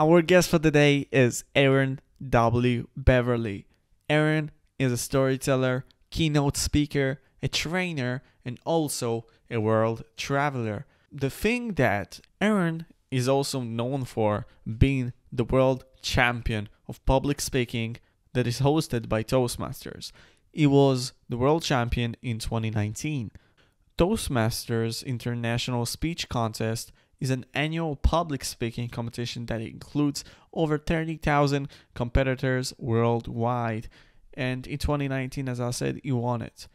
Our guest for today is Aaron W. Beverly. Aaron is a storyteller, keynote speaker, a trainer, and also a world traveler. The thing that Aaron is also known for being the world champion of public speaking that is hosted by Toastmasters. He was the world champion in 2019. Toastmasters International Speech Contest is an annual public speaking competition that includes over 30,000 competitors worldwide. And in 2019, as I said, he won it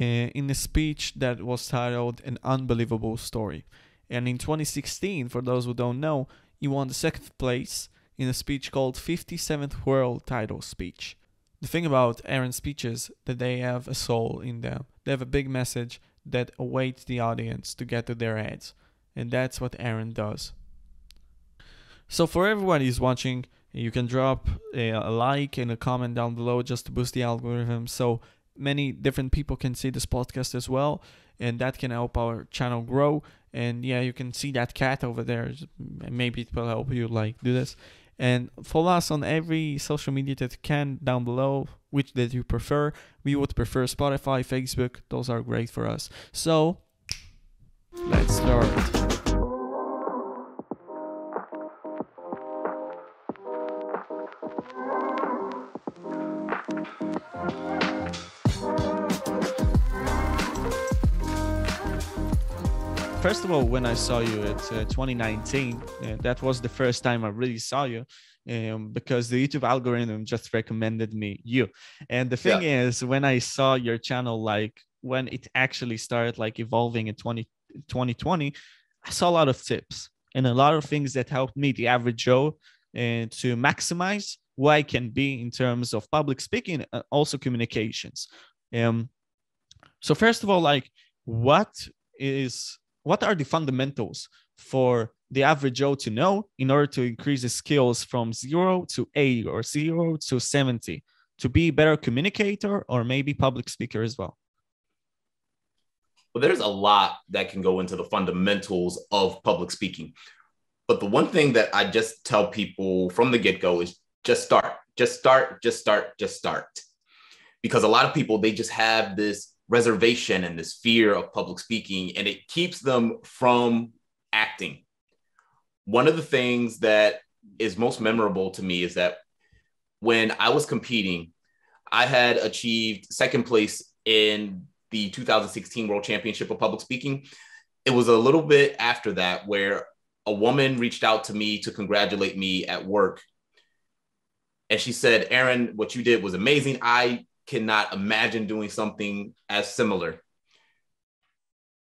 uh, in a speech that was titled An Unbelievable Story. And in 2016, for those who don't know, he won the second place in a speech called 57th World Title Speech. The thing about Aaron's speeches that they have a soul in them. They have a big message that awaits the audience to get to their heads. And that's what Aaron does. So for everyone who's watching, you can drop a, a like and a comment down below just to boost the algorithm so many different people can see this podcast as well. And that can help our channel grow. And yeah you can see that cat over there. Maybe it will help you like do this. And follow us on every social media that you can down below which that you prefer. We would prefer spotify facebook. Those are great for us. So let's start first of all, when I saw you at uh, 2019, uh, that was the first time I really saw you. Um, because the YouTube algorithm just recommended me you. And the thing yeah. is, when I saw your channel, like when it actually started like evolving in 20, 2020, I saw a lot of tips and a lot of things that helped me, the average Joe, uh, to maximize who I can be in terms of public speaking, and also communications. Um, so first of all, like what is what are the fundamentals for the average Joe to know in order to increase his skills from zero to 80 or zero to 70 to be a better communicator or maybe public speaker as well? Well, there's a lot that can go into the fundamentals of public speaking. But the one thing that I just tell people from the get go is just start, just start, just start, just start. Because a lot of people, they just have this reservation and this fear of public speaking, and it keeps them from acting. One of the things that is most memorable to me is that when I was competing, I had achieved second place in the 2016 World Championship of Public Speaking. It was a little bit after that where a woman reached out to me to congratulate me at work. And she said, Aaron, what you did was amazing. I cannot imagine doing something as similar.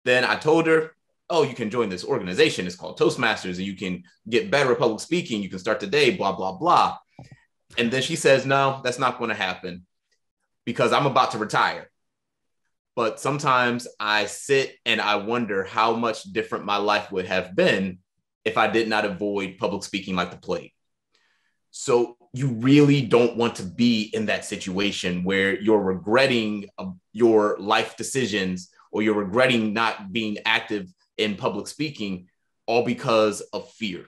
Then I told her, oh, you can join this organization. It's called Toastmasters, and you can get better at public speaking. You can start today, blah, blah, blah. And then she says, no, that's not going to happen because I'm about to retire. But sometimes I sit and I wonder how much different my life would have been if I did not avoid public speaking like the plague. So you really don't want to be in that situation where you're regretting uh, your life decisions or you're regretting not being active in public speaking all because of fear.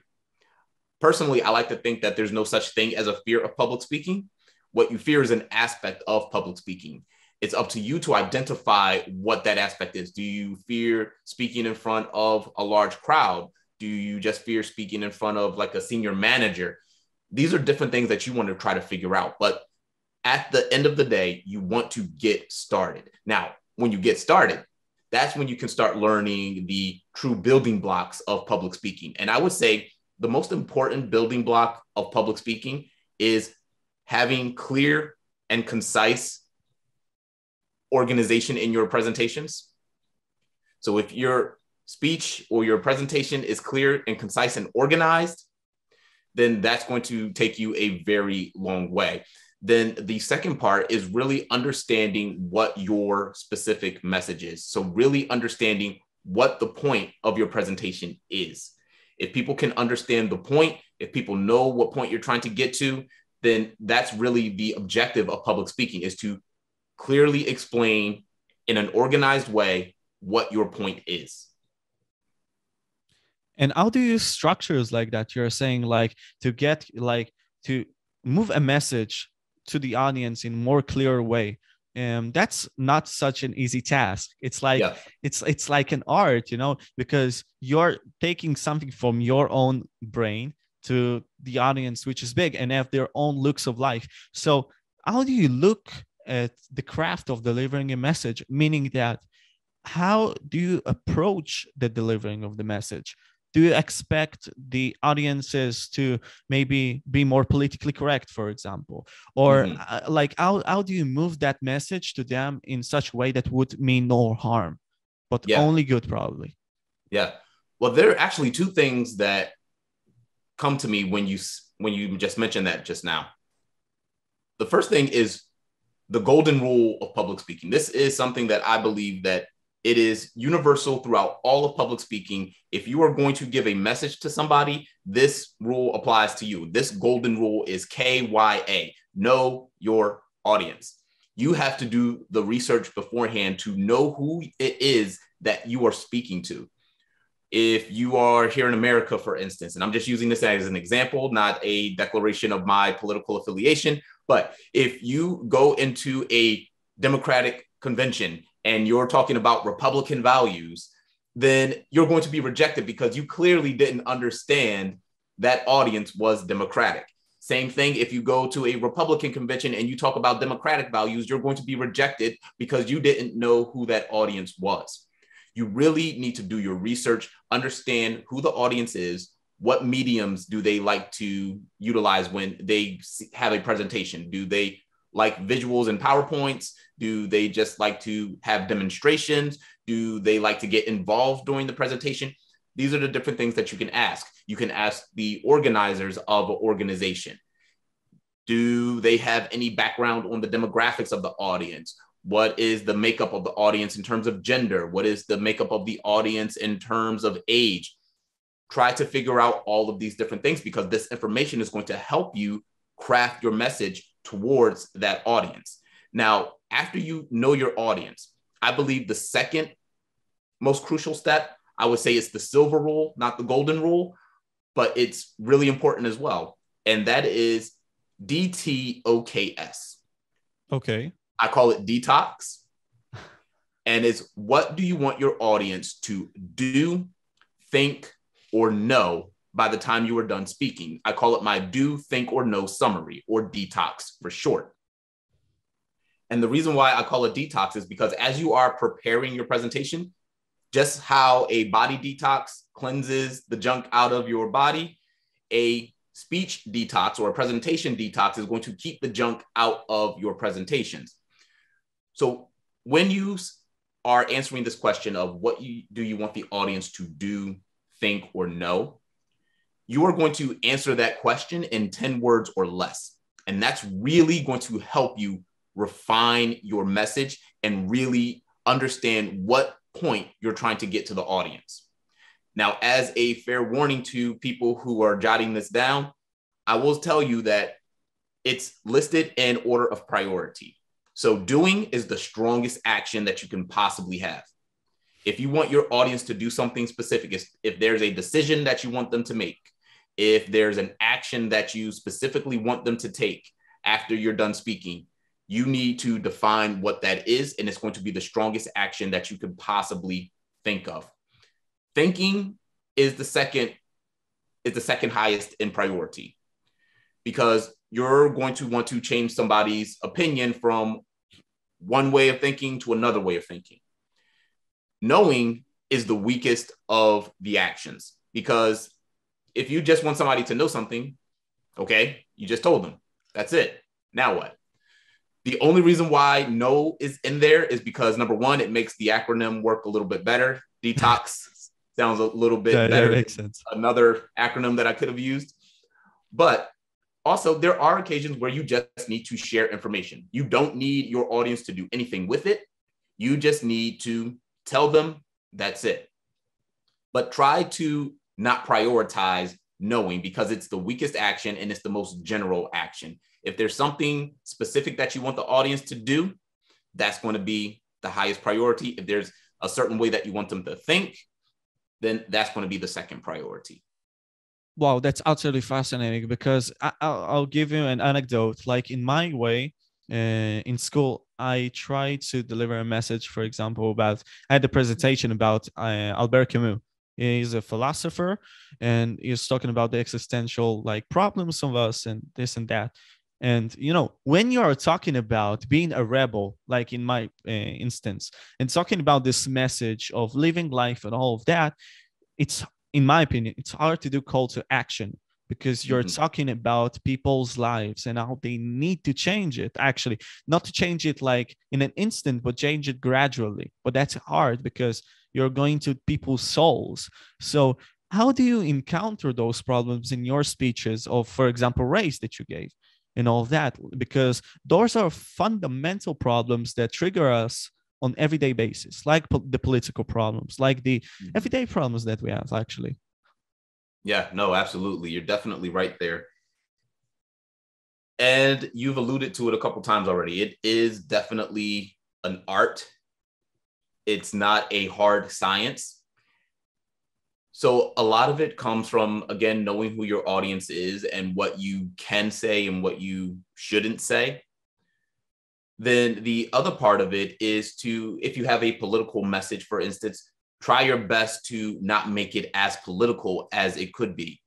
Personally, I like to think that there's no such thing as a fear of public speaking. What you fear is an aspect of public speaking. It's up to you to identify what that aspect is. Do you fear speaking in front of a large crowd? Do you just fear speaking in front of like a senior manager? these are different things that you want to try to figure out. But at the end of the day, you want to get started. Now, when you get started, that's when you can start learning the true building blocks of public speaking. And I would say the most important building block of public speaking is having clear and concise organization in your presentations. So if your speech or your presentation is clear and concise and organized, then that's going to take you a very long way. Then the second part is really understanding what your specific message is. So, really understanding what the point of your presentation is. If people can understand the point, if people know what point you're trying to get to, then that's really the objective of public speaking is to clearly explain in an organized way what your point is. and how do you structures like that you're saying like to get like to move a message to the audience in more clear way um that's not such an easy task it's like yeah. it's it's like an art you know because you're taking something from your own brain to the audience which is big and have their own looks of life so how do you look at the craft of delivering a message meaning that how do you approach the delivering of the message? Do you expect the audiences to maybe be more politically correct for example? Or mm-hmm. uh, like how, how do you move that message to them in such a way that would mean no harm but yeah. only good probably? Yeah. Well there are actually two things that come to me when you when you just mentioned that just now. The first thing is the golden rule of public speaking this is something that i believe that it is universal throughout all of public speaking. If you are going to give a message to somebody, this rule applies to you. This golden rule is KYA know your audience. You have to do the research beforehand to know who it is that you are speaking to. If you are here in America, for instance, and I'm just using this as an example, not a declaration of my political affiliation, but if you go into a Democratic convention and you're talking about Republican values, then you're going to be rejected because you clearly didn't understand that audience was Democratic. Same thing if you go to a Republican convention and you talk about Democratic values, you're going to be rejected because you didn't know who that audience was. You really need to do your research, understand who the audience is, what mediums do they like to utilize when they have a presentation? Do they like visuals and PowerPoints? Do they just like to have demonstrations? Do they like to get involved during the presentation? These are the different things that you can ask. You can ask the organizers of an organization. Do they have any background on the demographics of the audience? What is the makeup of the audience in terms of gender? What is the makeup of the audience in terms of age? Try to figure out all of these different things because this information is going to help you craft your message towards that audience. Now, after you know your audience, I believe the second most crucial step, I would say it's the silver rule, not the golden rule, but it's really important as well. And that is DTOKS. Okay. I call it detox. and it's what do you want your audience to do, think, or no by the time you are done speaking? I call it my do, think, or no summary, or detox for short. And the reason why I call it detox is because as you are preparing your presentation, just how a body detox cleanses the junk out of your body, a speech detox or a presentation detox is going to keep the junk out of your presentations. So when you are answering this question of what you, do you want the audience to do, think, or know, you are going to answer that question in 10 words or less. And that's really going to help you refine your message and really understand what point you're trying to get to the audience. Now, as a fair warning to people who are jotting this down, I will tell you that it's listed in order of priority. So, doing is the strongest action that you can possibly have. If you want your audience to do something specific, if there's a decision that you want them to make, if there's an action that you specifically want them to take after you're done speaking, you need to define what that is, and it's going to be the strongest action that you could possibly think of. Thinking is the second is the second highest in priority because you're going to want to change somebody's opinion from one way of thinking to another way of thinking. Knowing is the weakest of the actions because if you just want somebody to know something, okay, you just told them. That's it. Now what? The only reason why no is in there is because number one, it makes the acronym work a little bit better. Detox sounds a little bit yeah, better. Yeah, makes sense. Another acronym that I could have used. But also, there are occasions where you just need to share information. You don't need your audience to do anything with it. You just need to tell them that's it. But try to not prioritize knowing because it's the weakest action and it's the most general action. If there's something specific that you want the audience to do, that's going to be the highest priority. If there's a certain way that you want them to think, then that's going to be the second priority. Wow, that's absolutely fascinating because I, will I'll give you an anecdote. Like in my way, uh, in school, I tried to deliver a message, for example, about I had a presentation about uh, Albert Camus. He's a philosopher, and he's talking about the existential like problems of us and this and that. And you know, when you are talking about being a rebel, like in my uh, instance, and talking about this message of living life and all of that, it's in my opinion, it's hard to do call to action because you're mm-hmm. talking about people's lives and how they need to change it actually. Not to change it like in an instant but change it gradually. But that's hard because you're going to people's souls. So how do you encounter those problems in your speeches of for example race that you gave and all that? Because those are fundamental problems that trigger us on everyday basis like po- the political problems like the mm-hmm. everyday problems that we have actually yeah no absolutely. You're definitely right there. And you've alluded to it a couple times already. It is definitely an art. It's not a hard science. So a lot of it comes from again knowing who your audience is and what you can say and what you shouldn't say. Then the other part of it is to if you have a political message for instance try your best to not make it as political as it could be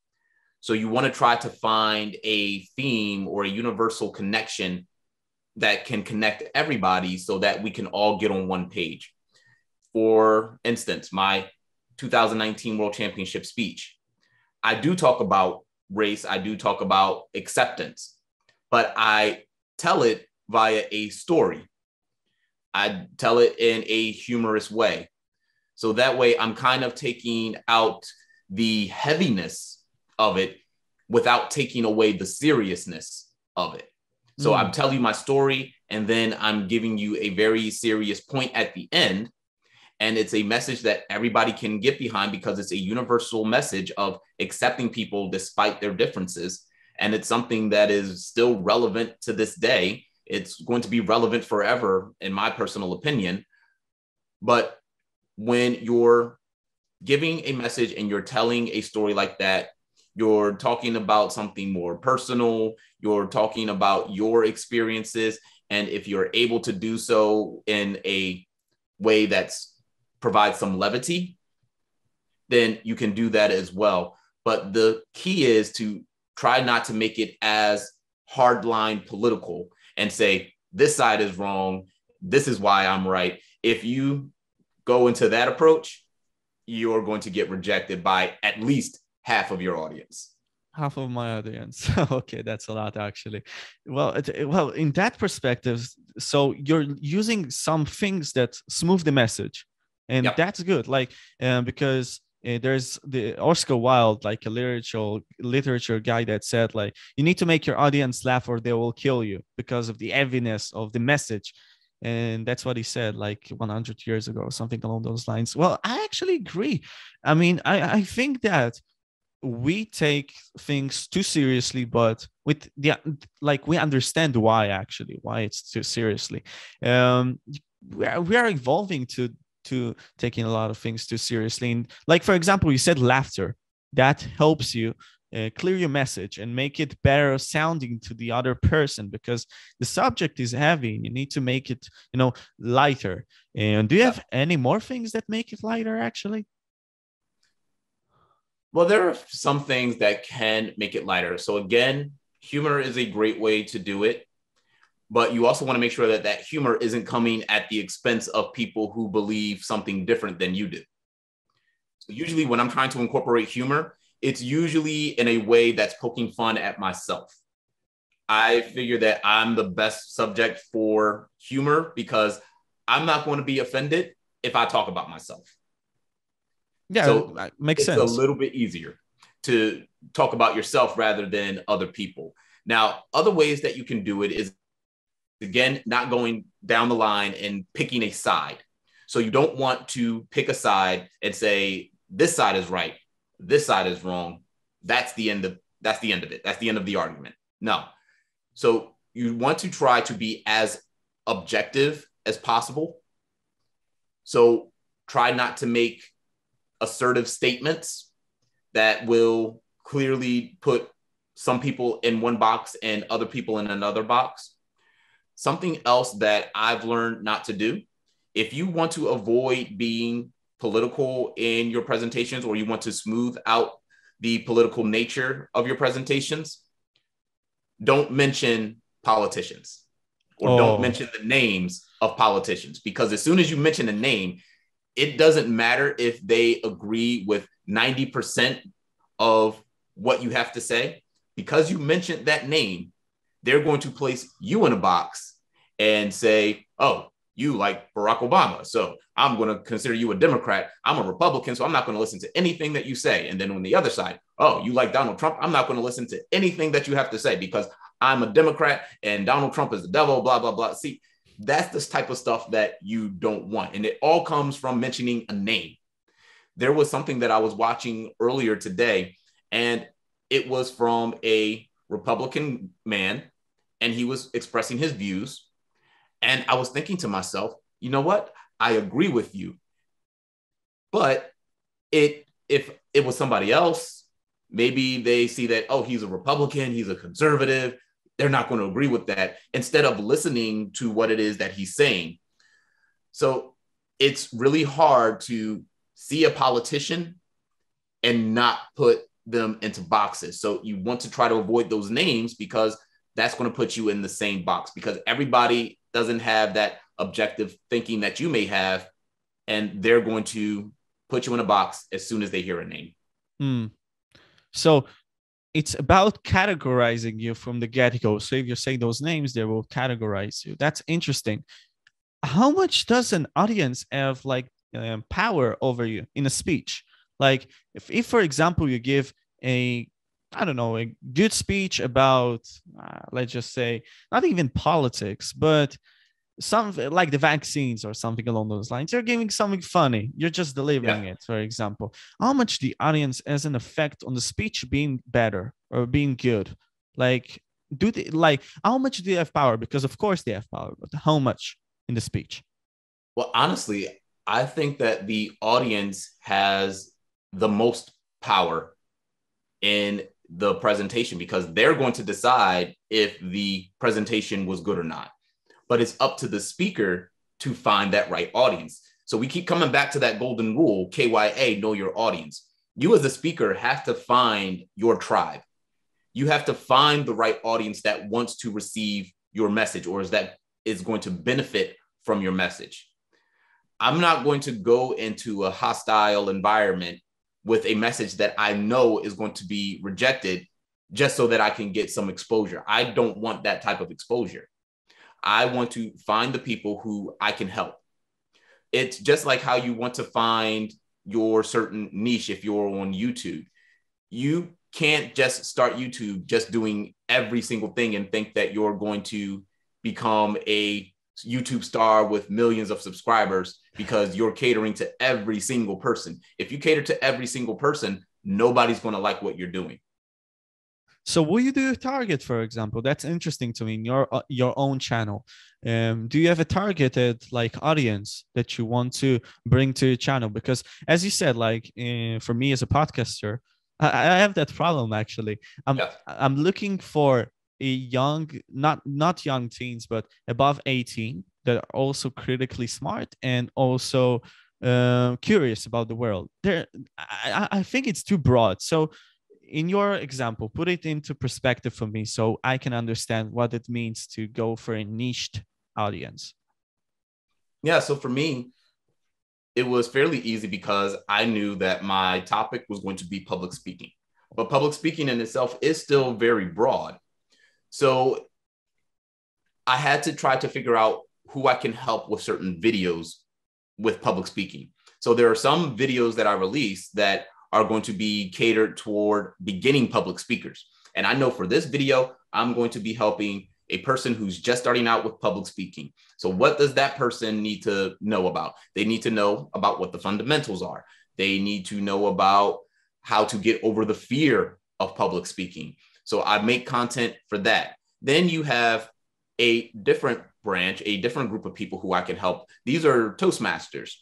so you want to try to find a theme or a universal connection that can connect everybody so that we can all get on one page for instance my 2019 world championship speech i do talk about race i do talk about acceptance but i tell it via a story. I tell it in a humorous way. So that way I'm kind of taking out the heaviness of it without taking away the seriousness of it. So mm. I'm telling you my story and then I'm giving you a very serious point at the end. And it's a message that everybody can get behind because it's a universal message of accepting people despite their differences. And it's something that is still relevant to this day it's going to be relevant forever, in my personal opinion. But when you're giving a message and you're telling a story like that, you're talking about something more personal, you're talking about your experiences. And if you're able to do so in a way that's provides some levity, then you can do that as well. But the key is to try not to make it as hardline political and say, this side is wrong. This is why I'm right. If you go into that approach, you're going to get rejected by at least half of your audience half of my audience okay that's a lot actually well it, well in that perspective so you're using some things that smooth the message and yep. that's good like uh, because uh, there's the Oscar Wilde, like a literature literature guy that said like you need to make your audience laugh or they will kill you because of the heaviness of the message. And that's what he said like 100 years ago, something along those lines. Well, I actually agree. I mean, I, I think that we take things too seriously, but with the like we understand why actually why it's too seriously. Um, we are, we are evolving to to taking a lot of things too seriously. And like, for example, you said laughter that helps you uh, clear your message and make it better sounding to the other person because the subject is heavy and you need to make it, you know, lighter. And do you have any more things that make it lighter actually? Well, there are some things that can make it lighter. So again, humor is a great way to do it but you also want to make sure that that humor isn't coming at the expense of people who believe something different than you do. So usually when I'm trying to incorporate humor, it's usually in a way that's poking fun at myself. I figure that I'm the best subject for humor because I'm not going to be offended if I talk about myself. Yeah, so makes it's sense. A little bit easier to talk about yourself rather than other people. Now, other ways that you can do it is again, not going down the line and picking a side. So you don't want to pick a side and say this side is right, this side is wrong. That's the end of that's the end of it. That's the end of the argument. No. So you want to try to be as objective as possible. So try not to make assertive statements that will clearly put some people in one box and other people in another box. Something else that I've learned not to do if you want to avoid being political in your presentations or you want to smooth out the political nature of your presentations, don't mention politicians or oh. don't mention the names of politicians because as soon as you mention a name, it doesn't matter if they agree with 90% of what you have to say. Because you mentioned that name, they're going to place you in a box and say, oh, you like Barack Obama. So I'm going to consider you a Democrat. I'm a Republican. So I'm not going to listen to anything that you say. And then on the other side, oh, you like Donald Trump. I'm not going to listen to anything that you have to say because I'm a Democrat and Donald Trump is the devil, blah, blah, blah. See, that's the type of stuff that you don't want. And it all comes from mentioning a name. There was something that I was watching earlier today, and it was from a Republican man, and he was expressing his views. And I was thinking to myself, you know what? I agree with you. But it if it was somebody else, maybe they see that, oh, he's a Republican, he's a conservative, they're not going to agree with that instead of listening to what it is that he's saying. So it's really hard to see a politician and not put them into boxes. So you want to try to avoid those names because that's going to put you in the same box because everybody doesn't have that objective thinking that you may have. And they're going to put you in a box as soon as they hear a name. Hmm. So it's about categorizing you from the get-go so if you say those names they will categorize you that's interesting how much does an audience have like um, power over you in a speech like if, if for example you give a i don't know a good speech about uh, let's just say not even politics but some like the vaccines or something along those lines. You're giving something funny. You're just delivering yeah. it for example. How much the audience has an effect on the speech being better or being good? Like do they like how much do they have power? Because of course they have power but how much in the speech? Well honestly i think that the audience has the most power in the presentation because they're going to decide if the presentation was good or not but it's up to the speaker to find that right audience. So we keep coming back to that golden rule, KYA, know your audience. You as a speaker have to find your tribe. You have to find the right audience that wants to receive your message or is that is going to benefit from your message. I'm not going to go into a hostile environment with a message that I know is going to be rejected just so that I can get some exposure. I don't want that type of exposure. I want to find the people who I can help. It's just like how you want to find your certain niche if you're on YouTube. You can't just start YouTube just doing every single thing and think that you're going to become a YouTube star with millions of subscribers because you're catering to every single person. If you cater to every single person, nobody's going to like what you're doing. So, will you do a target, for example? That's interesting to me. In your uh, your own channel, um, do you have a targeted like audience that you want to bring to your channel? Because, as you said, like uh, for me as a podcaster, I, I have that problem actually. I'm yeah. I'm looking for young, not not young teens, but above eighteen that are also critically smart and also uh, curious about the world. There, I, I think it's too broad. So in your example, put it into perspective for me so I can understand what it means to go for a niched audience. Yeah. So for me, it was fairly easy because I knew that my topic was going to be public speaking. But public speaking in itself is still very broad. So I had to try to figure out who I can help with certain videos with public speaking. So there are some videos that I release that are going to be catered toward beginning public speakers. And I know for this video, I'm going to be helping a person who's just starting out with public speaking. So, what does that person need to know about? They need to know about what the fundamentals are. They need to know about how to get over the fear of public speaking. So, I make content for that. Then you have a different branch, a different group of people who I can help. These are Toastmasters.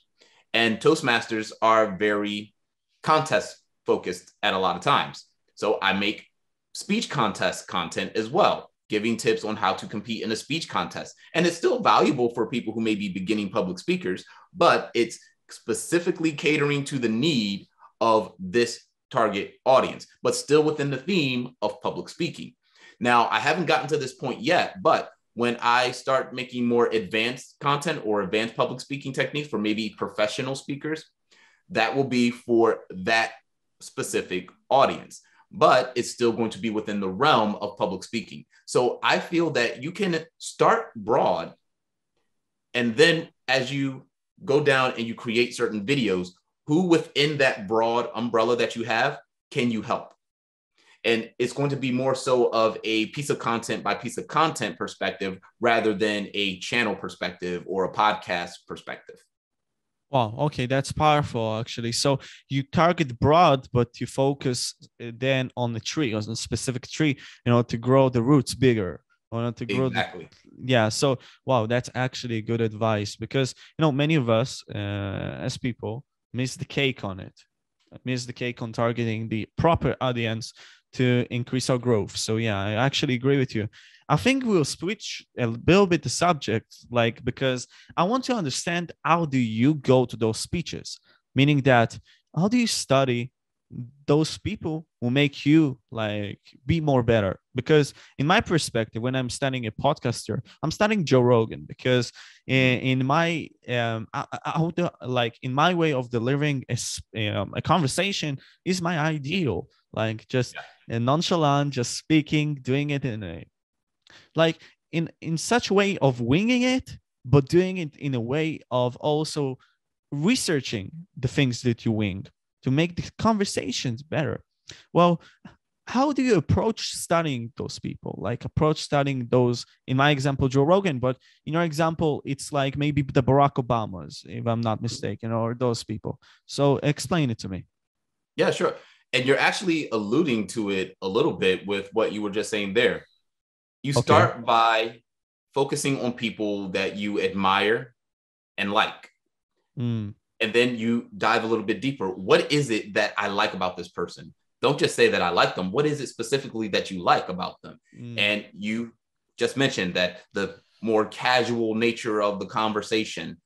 And Toastmasters are very contest focused at a lot of times. So I make speech contest content as well, giving tips on how to compete in a speech contest. And it's still valuable for people who may be beginning public speakers, but it's specifically catering to the need of this target audience, but still within the theme of public speaking. Now, I haven't gotten to this point yet, but when I start making more advanced content or advanced public speaking techniques for maybe professional speakers, that will be for that specific audience, but it's still going to be within the realm of public speaking. So I feel that you can start broad. And then as you go down and you create certain videos, who within that broad umbrella that you have can you help? and it's going to be more so of a piece of content by piece of content perspective rather than a channel perspective or a podcast perspective wow okay that's powerful actually so you target broad but you focus uh, then on the tree on a specific tree you know to grow the roots bigger or to grow exactly. The, yeah so wow that's actually good advice because you know many of us uh, as people miss the cake on it miss the cake on targeting the proper audience to increase our growth. So yeah, I actually agree with you. I think we'll switch a little bit the subject, like because I want to understand how do you go to those speeches, meaning that how do you study those people will make you like be more better. Because in my perspective when i'm studying a podcaster i'm studying joe rogan because in, in my um I, I, like in my way of delivering a, um, a conversation is my ideal. Like just yeah. nonchalant just speaking doing it in a like in in such a way of winging it but doing it in a way of also researching the things that you wing to make the conversations better. Well, how do you approach studying those people? Like approach studying those, in my example, Joe Rogan, but in your example, it's like maybe the Barack Obamas, if I'm not mistaken, or those people. So explain it to me. Yeah, sure. And you're actually alluding to it a little bit with what you were just saying there. You start okay. by focusing on people that you admire and like. Mm and then you dive a little bit deeper. What is it that I like about this person? Don't just say that I like them. What is it specifically that you like about them? Mm. And you just mentioned that the more casual nature of the conversation,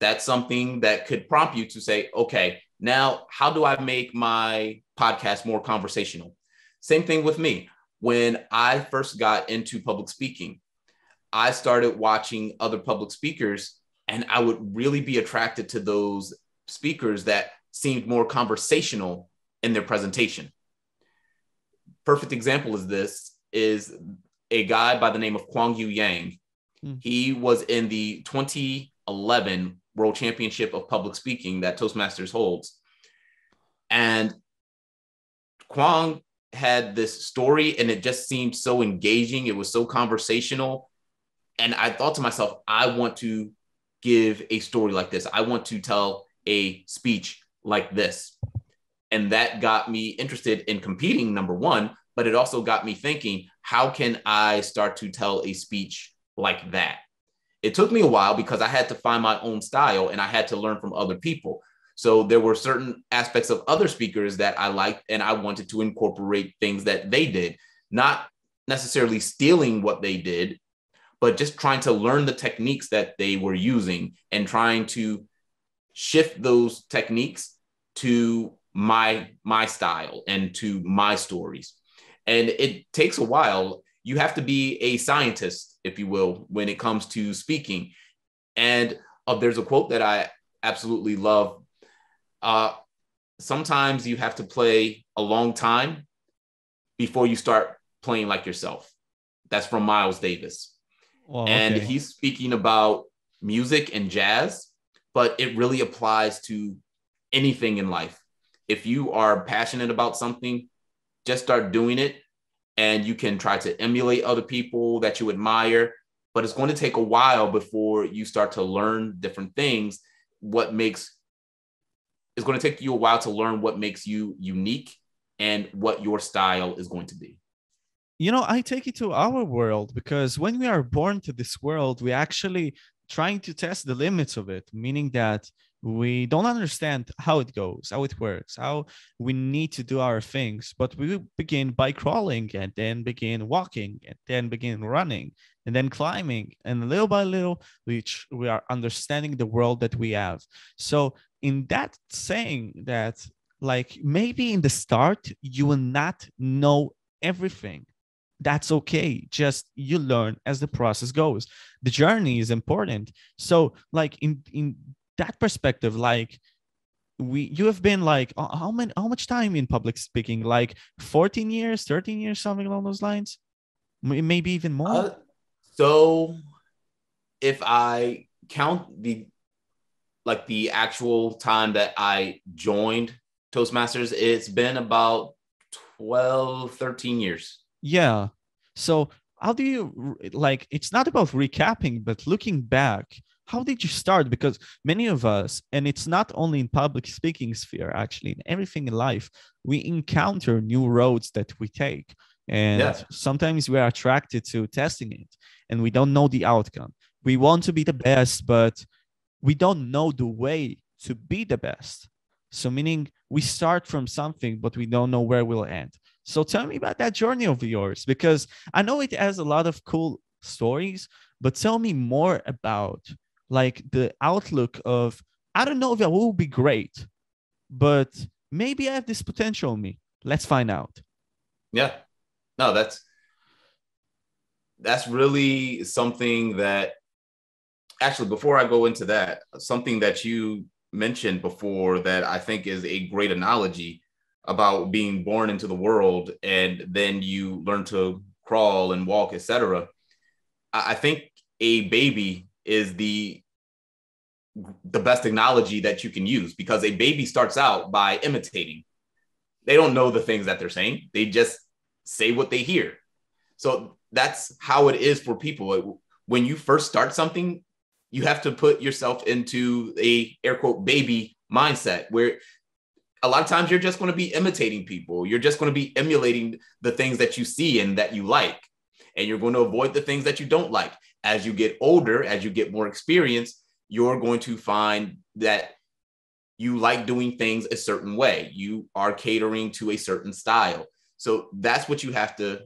that's something that could prompt you to say, okay, now how do I make my podcast more conversational? Same thing with me. When I first got into public speaking, I started watching other public speakers and I would really be attracted to those speakers that seemed more conversational in their presentation. Perfect example is this is a guy by the name of Kwang Yu Yang. Mm. He was in the 2011 World Championship of Public Speaking that Toastmasters holds. And Kwang had this story and it just seemed so engaging. It was so conversational. And I thought to myself, I want to give a story like this. I want to tell a speech like this. And that got me interested in competing, number one, but it also got me thinking, how can I start to tell a speech like that? It took me a while because I had to find my own style and I had to learn from other people. So there were certain aspects of other speakers that I liked and I wanted to incorporate things that they did, not necessarily stealing what they did, but just trying to learn the techniques that they were using and trying to shift those techniques to my my style and to my stories. And it takes a while. You have to be a scientist if you will when it comes to speaking. And uh, there's a quote that i absolutely love. Uh, sometimes you have to play a long time before you start playing like yourself. That's from miles davis well, and okay. he's speaking about music and jazz, but it really applies to anything in life. If you are passionate about something, just start doing it and you can try to emulate other people that you admire, but it's going to take a while before you start to learn different things. What makes it's going to take you a while to learn what makes you unique and what your style is going to be you know i take it to our world because when we are born to this world we actually trying to test the limits of it meaning that we don't understand how it goes, how it works, how we need to do our things. But we begin by crawling and then begin walking and then begin running and then climbing. And little by little, we, we are understanding the world that we have. So, in that saying that, like maybe in the start, you will not know everything that's okay. Just you learn as the process goes. The journey is important. So like in in that perspective like we you have been like how many how much time in public speaking? Like 14 years 13 years something along those lines? Maybe even more? Uh, so if i count the like the actual time that i joined toastmasters it's been about 12 13 years yeah. So how do you like it's not about recapping but looking back how did you start? Because many of us and it's not only in public speaking sphere actually in everything in life we encounter new roads that we take. And yeah. sometimes we are attracted to testing it and we don't know the outcome. We want to be the best but we don't know the way to be the best. So meaning we start from something but we don't know where we'll end so tell me about that journey of yours because i know it has a lot of cool stories but tell me more about like the outlook of I don't know if it will be great, but maybe I have this potential in me. Let's find out. Yeah. No, that's that's really something that actually before I go into that, something that you mentioned before that I think is a great analogy about being born into the world and then you learn to crawl and walk, etc. I think a baby is the the best analogy that you can use because a baby starts out by imitating. They don't know the things that they're saying. They just say what they hear. So that's how it is for people. When you first start something, you have to put yourself into a air quote baby mindset where a lot of times you're just going to be imitating people. You're just going to be emulating the things that you see and that you like. And you're going to avoid the things that you don't like. As you get older, as you get more experience, you're going to find that you like doing things a certain way. You are catering to a certain style. So that's what you have to,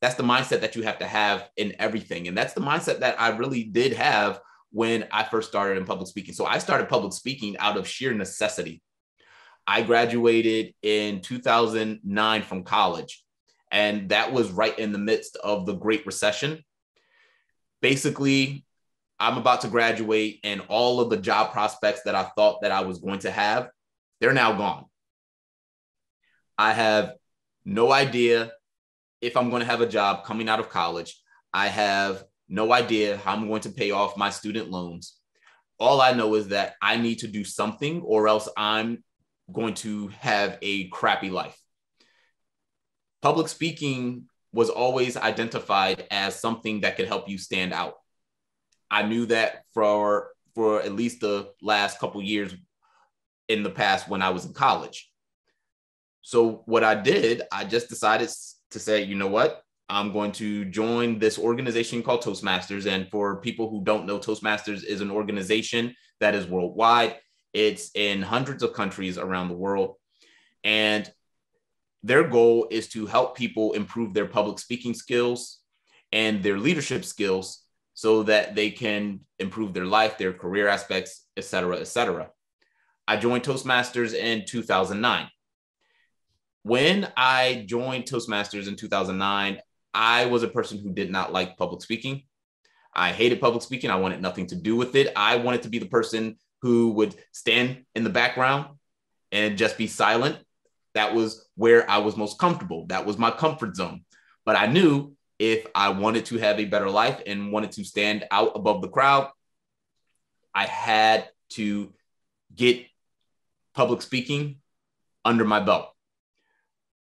that's the mindset that you have to have in everything. And that's the mindset that I really did have when I first started in public speaking. So I started public speaking out of sheer necessity. I graduated in 2009 from college, and that was right in the midst of the Great Recession. Basically, I'm about to graduate and all of the job prospects that I thought that I was going to have, they're now gone. I have no idea if I'm going to have a job coming out of college. I have no idea how I'm going to pay off my student loans. All I know is that I need to do something or else I'm going to have a crappy life. Public speaking was always identified as something that could help you stand out. I knew that for for at least the last couple years in the past when I was in college. So what I did, I just decided to say, you know what? I'm going to join this organization called Toastmasters. And for people who don't know, Toastmasters is an organization that is worldwide. It's in hundreds of countries around the world. And their goal is to help people improve their public speaking skills and their leadership skills so that they can improve their life, their career aspects, et cetera, et cetera. I joined Toastmasters in 2009. When I joined Toastmasters in 2009, I was a person who did not like public speaking. I hated public speaking. I wanted nothing to do with it. I wanted to be the person who would stand in the background and just be silent. That was where I was most comfortable. That was my comfort zone. But I knew if I wanted to have a better life and wanted to stand out above the crowd, I had to get public speaking under my belt.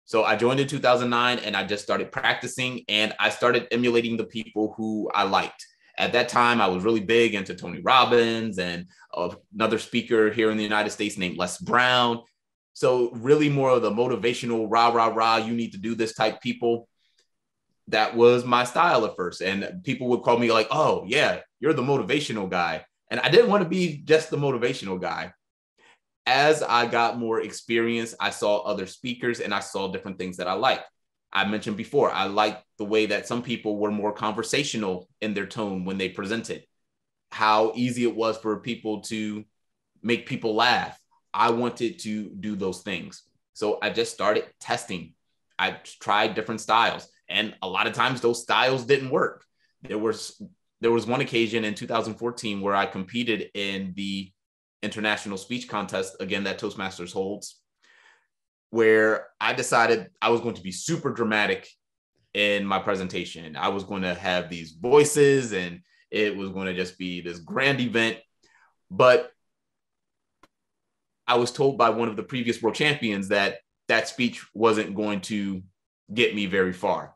So I joined in 2009 and I just started practicing and I started emulating the people who I liked. At that time, I was really big into Tony Robbins and another speaker here in the United States named Les Brown. So, really, more of the motivational rah, rah, rah, you need to do this type people that was my style at first. And people would call me like, oh, yeah, you're the motivational guy. And I didn't want to be just the motivational guy. as I got more experience, I saw other speakers and I saw different things that I liked. I mentioned before, I liked the way that some people were more conversational in their tone when they presented, how easy it was for people to make people laugh. I wanted to do those things. So I just started testing. I tried different styles, and a lot of times those styles didn't work. There was there was one occasion in 2014 where I competed in the international speech contest again that Toastmasters holds, where I decided I was going to be super dramatic in my presentation. I was going to have these voices and it was going to just be this grand event. But I was told by one of the previous world champions that that speech wasn't going to get me very far.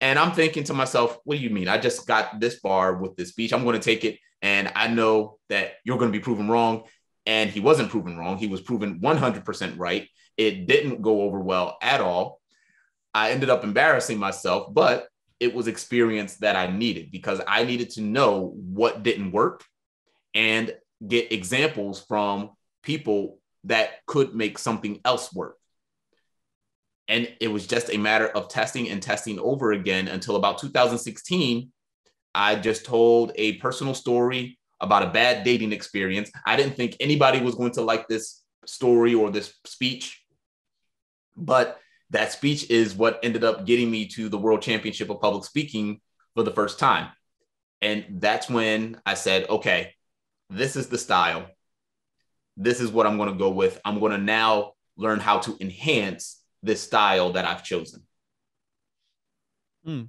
And I'm thinking to myself, what do you mean? I just got this far with this speech. I'm going to take it. And I know that you're going to be proven wrong. And he wasn't proven wrong. He was proven 100% right. It didn't go over well at all. I ended up embarrassing myself, but it was experience that I needed because I needed to know what didn't work and get examples from people that could make something else work. And it was just a matter of testing and testing over again until about 2016. I just told a personal story about a bad dating experience. I didn't think anybody was going to like this story or this speech, but that speech is what ended up getting me to the World Championship of Public Speaking for the first time. And that's when I said, okay, this is the style. This is what I'm going to go with. I'm going to now learn how to enhance this style that I've chosen? Hmm.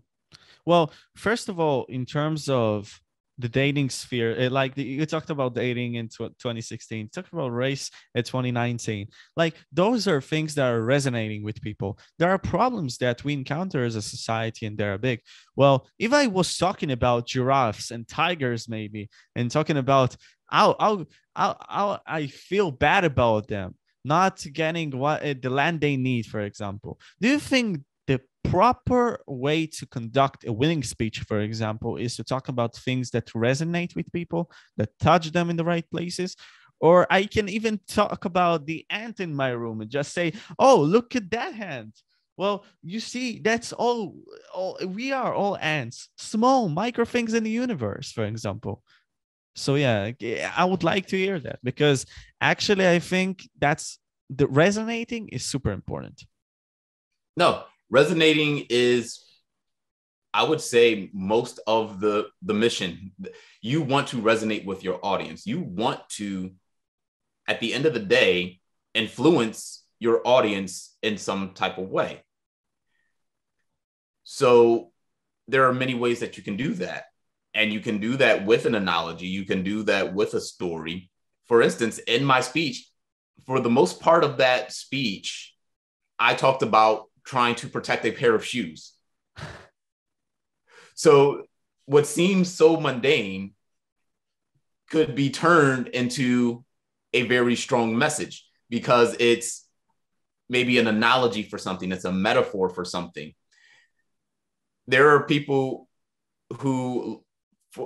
Well, first of all, in terms of the dating sphere, it, like the, you talked about dating in 2016, talked about race in 2019. Like those are things that are resonating with people. There are problems that we encounter as a society, and they're big. Well, if I was talking about giraffes and tigers, maybe, and talking about how how how, how I feel bad about them, not getting what uh, the land they need, for example. Do you think the proper way to conduct a winning speech, for example, is to talk about things that resonate with people, that touch them in the right places? Or I can even talk about the ant in my room and just say, oh, look at that hand. Well, you see, that's all, all we are all ants, small micro things in the universe, for example. So yeah, I would like to hear that because actually I think that's the resonating is super important. No, resonating is I would say most of the the mission. You want to resonate with your audience. You want to at the end of the day influence your audience in some type of way. So there are many ways that you can do that. And you can do that with an analogy, you can do that with a story. For instance, in my speech, for the most part of that speech, I talked about trying to protect a pair of shoes. So, what seems so mundane could be turned into a very strong message because it's maybe an analogy for something, it's a metaphor for something. There are people who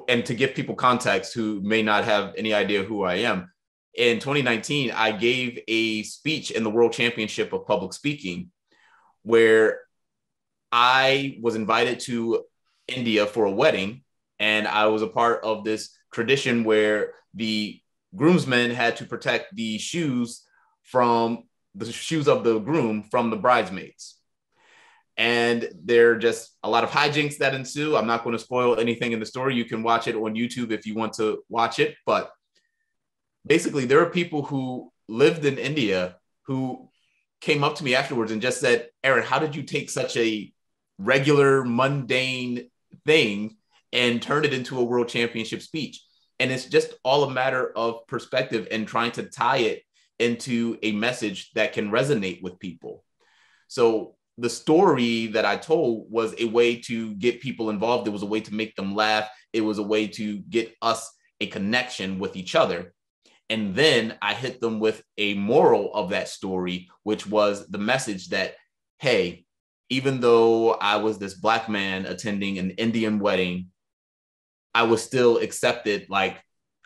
and to give people context who may not have any idea who I am, in 2019, I gave a speech in the World Championship of Public Speaking where I was invited to India for a wedding. And I was a part of this tradition where the groomsmen had to protect the shoes from the shoes of the groom from the bridesmaids and there are just a lot of hijinks that ensue. I'm not going to spoil anything in the story. You can watch it on YouTube if you want to watch it. But basically, there are people who lived in India who came up to me afterwards and just said, Aaron, how did you take such a regular, mundane thing and turn it into a world championship speech? And it's just all a matter of perspective and trying to tie it into a message that can resonate with people. So the story that I told was a way to get people involved. It was a way to make them laugh. It was a way to get us a connection with each other. And then I hit them with a moral of that story, which was the message that, hey, even though I was this Black man attending an Indian wedding, I was still accepted like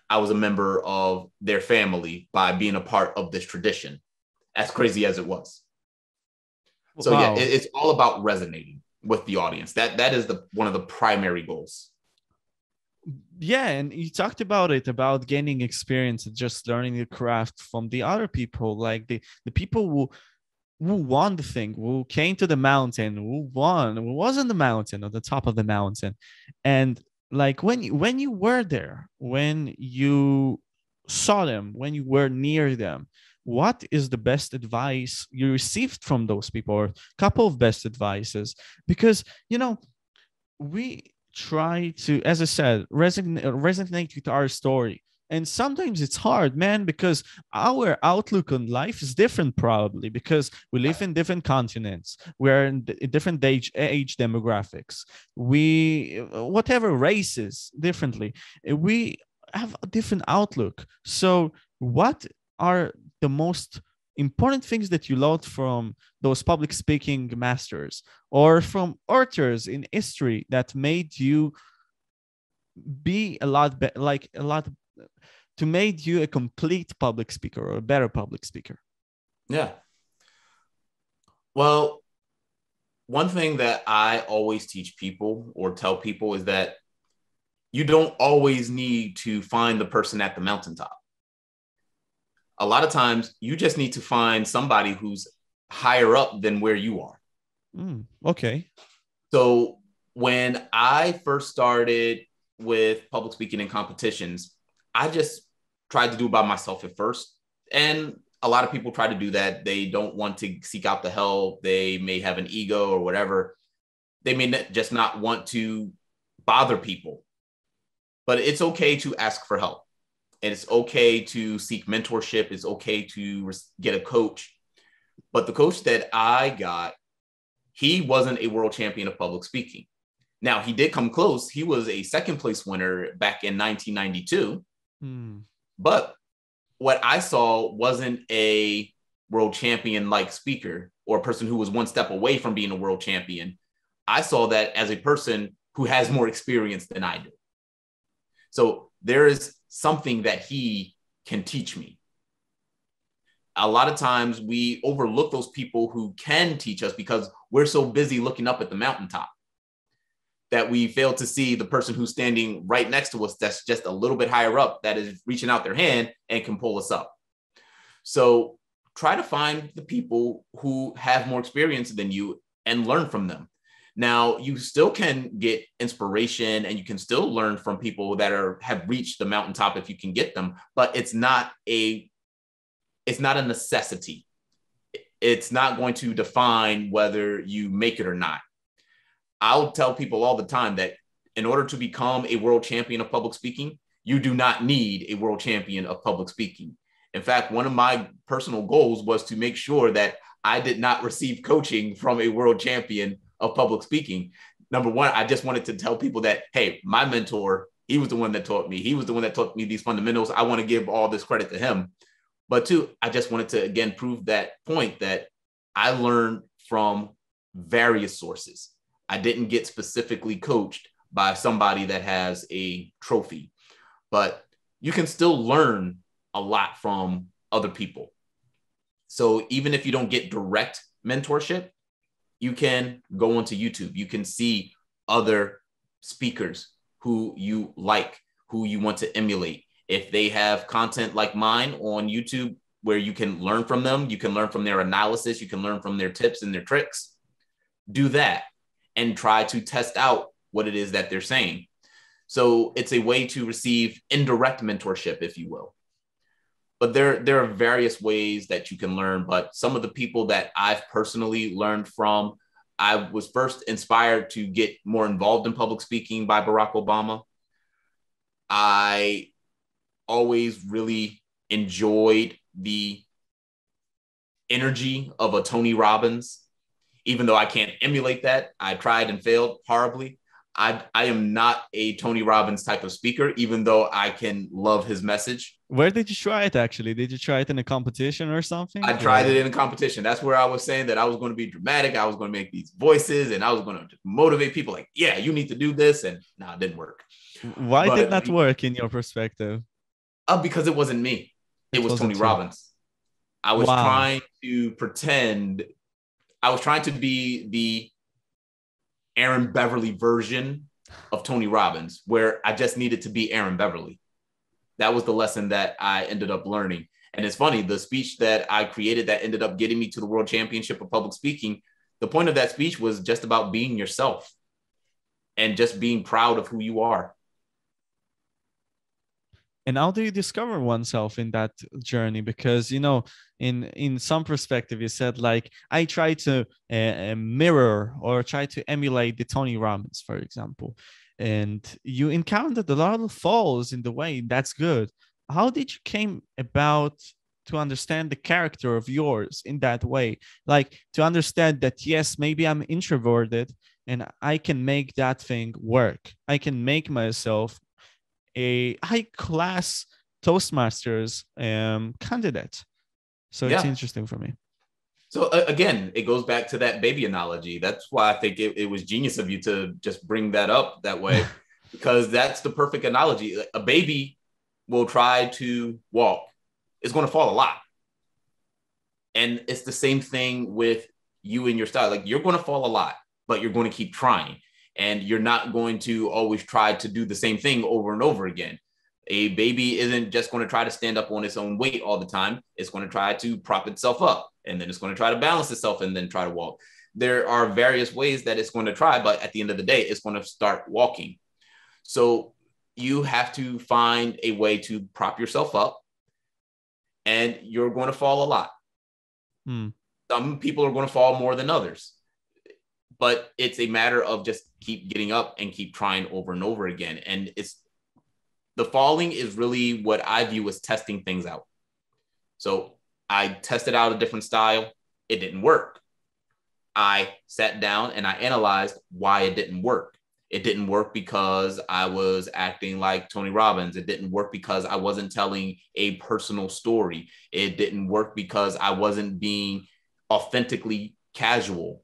I was a member of their family by being a part of this tradition, as crazy as it was. So wow. yeah, it, it's all about resonating with the audience. That that is the one of the primary goals. Yeah, and you talked about it about gaining experience and just learning the craft from the other people, like the the people who who won the thing, who came to the mountain, who won, who was on the mountain, on the top of the mountain, and like when you, when you were there, when you saw them, when you were near them, what is the best advice you received from those people or a couple of best advices? Because you know we try to as i said resonate, uh, resonate with our story. And sometimes it's hard man because our outlook on life is different probably because we live in different continents. We're in different age age demographics. We uh, whatever races differently uh, we have a different outlook. So what are the most important things that you learned from those public speaking masters or from authors in history that made you be a lot be- like a lot to made you a complete public speaker or a better public speaker? Yeah. Well one thing that i always teach people or tell people is that you don't always need to find the person at the mountaintop a lot of times you just need to find somebody who's higher up than where you are. Mm, okay. So when I first started with public speaking and competitions, I just tried to do it by myself at first. And a lot of people try to do that. They don't want to seek out the help. They may have an ego or whatever. They may just not want to bother people. But it's okay to ask for help and it's okay to seek mentorship. It's okay to get a coach. But the coach that I got, he wasn't a world champion of public speaking. Now, he did come close. He was a second place winner back in 1992. Hmm. But what I saw wasn't a world champion like speaker or a person who was one step away from being a world champion. I saw that as a person who has more experience than I do. So there is something that he can teach me. A lot of times we overlook those people who can teach us because we're so busy looking up at the mountaintop that we fail to see the person who's standing right next to us that's just a little bit higher up that is reaching out their hand and can pull us up. So try to find the people who have more experience than you and learn from them. Now, you still can get inspiration and you can still learn from people that are have reached the mountaintop if you can get them, but it's not a it's not a necessity. It's not going to define whether you make it or not. I'll tell people all the time that in order to become a world champion of public speaking, you do not need a world champion of public speaking. In fact, one of my personal goals was to make sure that I did not receive coaching from a world champion of public speaking. Number one, I just wanted to tell people that, hey, my mentor, he was the one that taught me. He was the one that taught me these fundamentals. I want to give all this credit to him. But two, I just wanted to again prove that point that I learned from various sources. I didn't get specifically coached by somebody that has a trophy, but you can still learn a lot from other people. So even if you don't get direct mentorship, you can go onto YouTube. You can see other speakers who you like, who you want to emulate. If they have content like mine on YouTube where you can learn from them, you can learn from their analysis, you can learn from their tips and their tricks. Do that and try to test out what it is that they're saying. So it's a way to receive indirect mentorship, if you will but there there are various ways that you can learn but some of the people that i've personally learned from i was first inspired to get more involved in public speaking by barack obama. I always really enjoyed the energy of a tony robbins. Even though i can't emulate that i tried and failed horribly I, I am not a Tony Robbins type of speaker, even though I can love his message. Where did you try it actually? Did you try it in a competition or something? I tried it in a competition. That's where I was saying that I was going to be dramatic. I was going to make these voices and I was going to motivate people like, yeah, you need to do this. And no, nah, it didn't work. Why but, did that work in your perspective? Uh, because it wasn't me. It, It was Tony. Robbins. I was Wow. trying to pretend. I was trying to be the Aaron Beverly version of Tony Robbins, where I just needed to be Aaron Beverly. That was the lesson that I ended up learning. And it's funny, the speech that I created that ended up getting me to the World Championship of Public Speaking, the point of that speech was just about being yourself and just being proud of who you are. And how do you discover oneself in that journey? Because you know in in some perspective you said like i try to uh, uh, mirror or try to emulate the tony robbins for example. And you encountered a lot of falls in the way. That's good. How did you came about to understand the character of yours in that way? Like to understand that yes maybe i'm introverted and i can make that thing work. I can make myself a high class Toastmasters um, candidate. So it's interesting for me. So uh, again, it goes back to that baby analogy. That's why I think it, it was genius of you to just bring that up that way, because that's the perfect analogy. A baby will try to walk, it's going to fall a lot. And it's the same thing with you and your style. Like you're going to fall a lot, but you're going to keep trying. And you're not going to always try to do the same thing over and over again. A baby isn't just going to try to stand up on its own weight all the time. It's going to try to prop itself up and then it's going to try to balance itself and then try to walk. There are various ways that it's going to try, but at the end of the day, it's going to start walking. So you have to find a way to prop yourself up and you're going to fall a lot. Hmm. Some people are going to fall more than others, but it's a matter of just keep getting up and keep trying over and over again. And it's the falling is really what I view as testing things out. So I tested out a different style. It didn't work. I sat down and I analyzed why it didn't work. It didn't work because I was acting like Tony Robbins. It didn't work because I wasn't telling a personal story. It didn't work because I wasn't being authentically casual.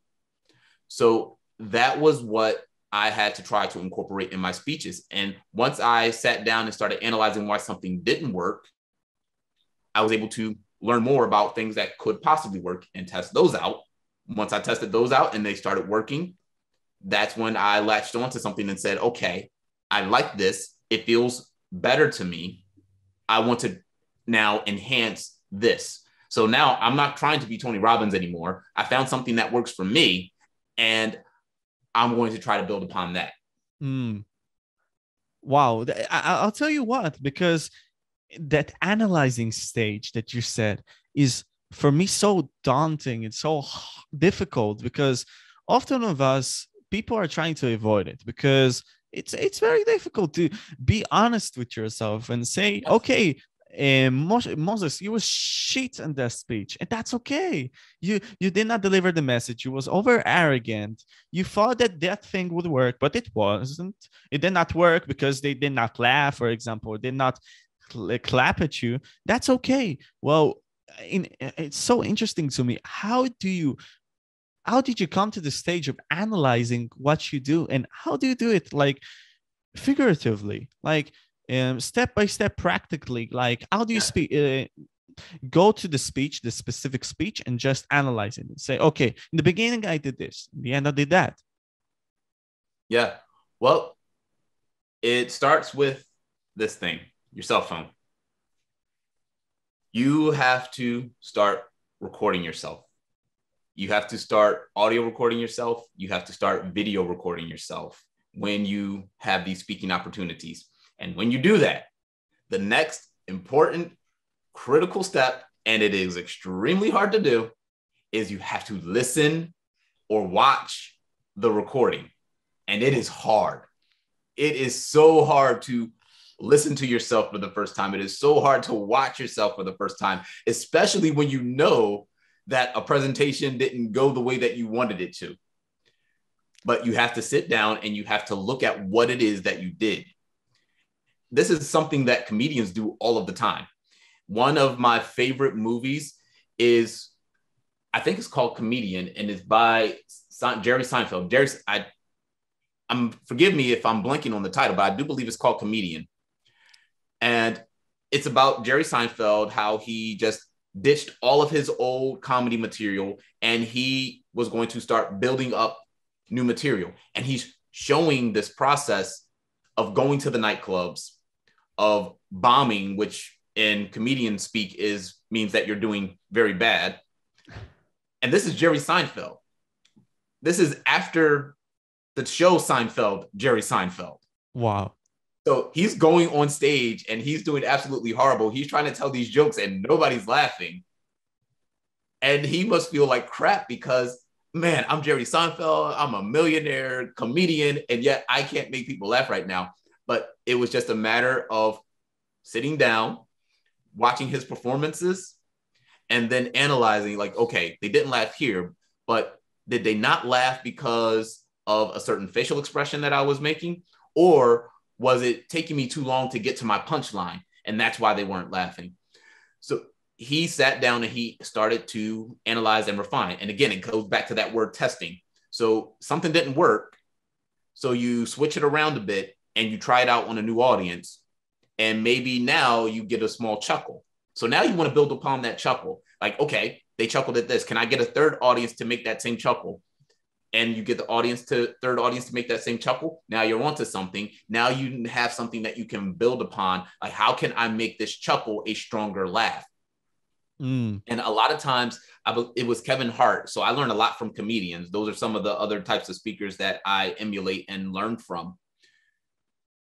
So that was what I had to try to incorporate in my speeches. And once I sat down and started analyzing why something didn't work, I was able to learn more about things that could possibly work and test those out. Once I tested those out and they started working, that's when I latched onto something and said, okay, I like this. It feels better to me. I want to now enhance this. So now I'm not trying to be Tony Robbins anymore. I found something that works for me and I'm going to try to build upon that. Hmm. Wow. I- I- I'll tell you what, because that analyzing stage that you said is for me so daunting. It's so difficult because often of us, people are trying to avoid it because it's it's very difficult to be honest with yourself and say, okay, um, Mos- Moses, you was shit in that speech, and that's okay. You you did not deliver the message. You was over arrogant. You thought that that thing would work, but it wasn't. It did not work because they did not laugh, for example, did not cl- clap at you. That's okay. Well, in, it's so interesting to me. How do you? How did you come to the stage of analyzing what you do, and how do you do it? Like figuratively, like um, step by step, practically. Like how do you speak? Uh, go to the speech, the specific speech, and just analyze it and say, okay, in the beginning I did this, in the end I did that. Yeah. Well, it starts with this thing your cell phone. You have to start recording yourself. You have to start audio recording yourself. You have to start video recording yourself when you have these speaking opportunities. And when you do that, the next important critical step, and it is extremely hard to do, is you have to listen or watch the recording. And it is hard. It is so hard to listen to yourself for the first time. It is so hard to watch yourself for the first time, especially when you know that a presentation didn't go the way that you wanted it to. But you have to sit down and you have to look at what it is that you did. This is something that comedians do all of the time. One of my favorite movies is, I think it's called Comedian, and it's by Jerry Seinfeld. Jerry, I, I'm forgive me if I'm blanking on the title, but I do believe it's called Comedian. And it's about Jerry Seinfeld, how he just ditched all of his old comedy material and he was going to start building up new material. And he's showing this process of going to the nightclubs, of bombing, which in comedian speak is means that you're doing very bad. And this is Jerry Seinfeld. This is after the show Seinfeld, Jerry Seinfeld. Wow. So he's going on stage and he's doing absolutely horrible. He's trying to tell these jokes and nobody's laughing. And he must feel like crap because, man, I'm Jerry Seinfeld. I'm a millionaire comedian, and yet I can't make people laugh right now. But it was just a matter of sitting down, watching his performances, and then analyzing, like, okay, they didn't laugh here, but did they not laugh because of a certain facial expression that I was making? Or was it taking me too long to get to my punchline? And that's why they weren't laughing. So he sat down and he started to analyze and refine. And again, it goes back to that word testing. So something didn't work. So you switch it around a bit and you try it out on a new audience. And maybe now you get a small chuckle. So now you want to build upon that chuckle. Like, okay, they chuckled at this. Can I get a third audience to make that same chuckle? and you get the audience to third audience to make that same chuckle now you're onto something now you have something that you can build upon like how can i make this chuckle a stronger laugh mm. and a lot of times I, it was kevin hart so i learned a lot from comedians those are some of the other types of speakers that i emulate and learn from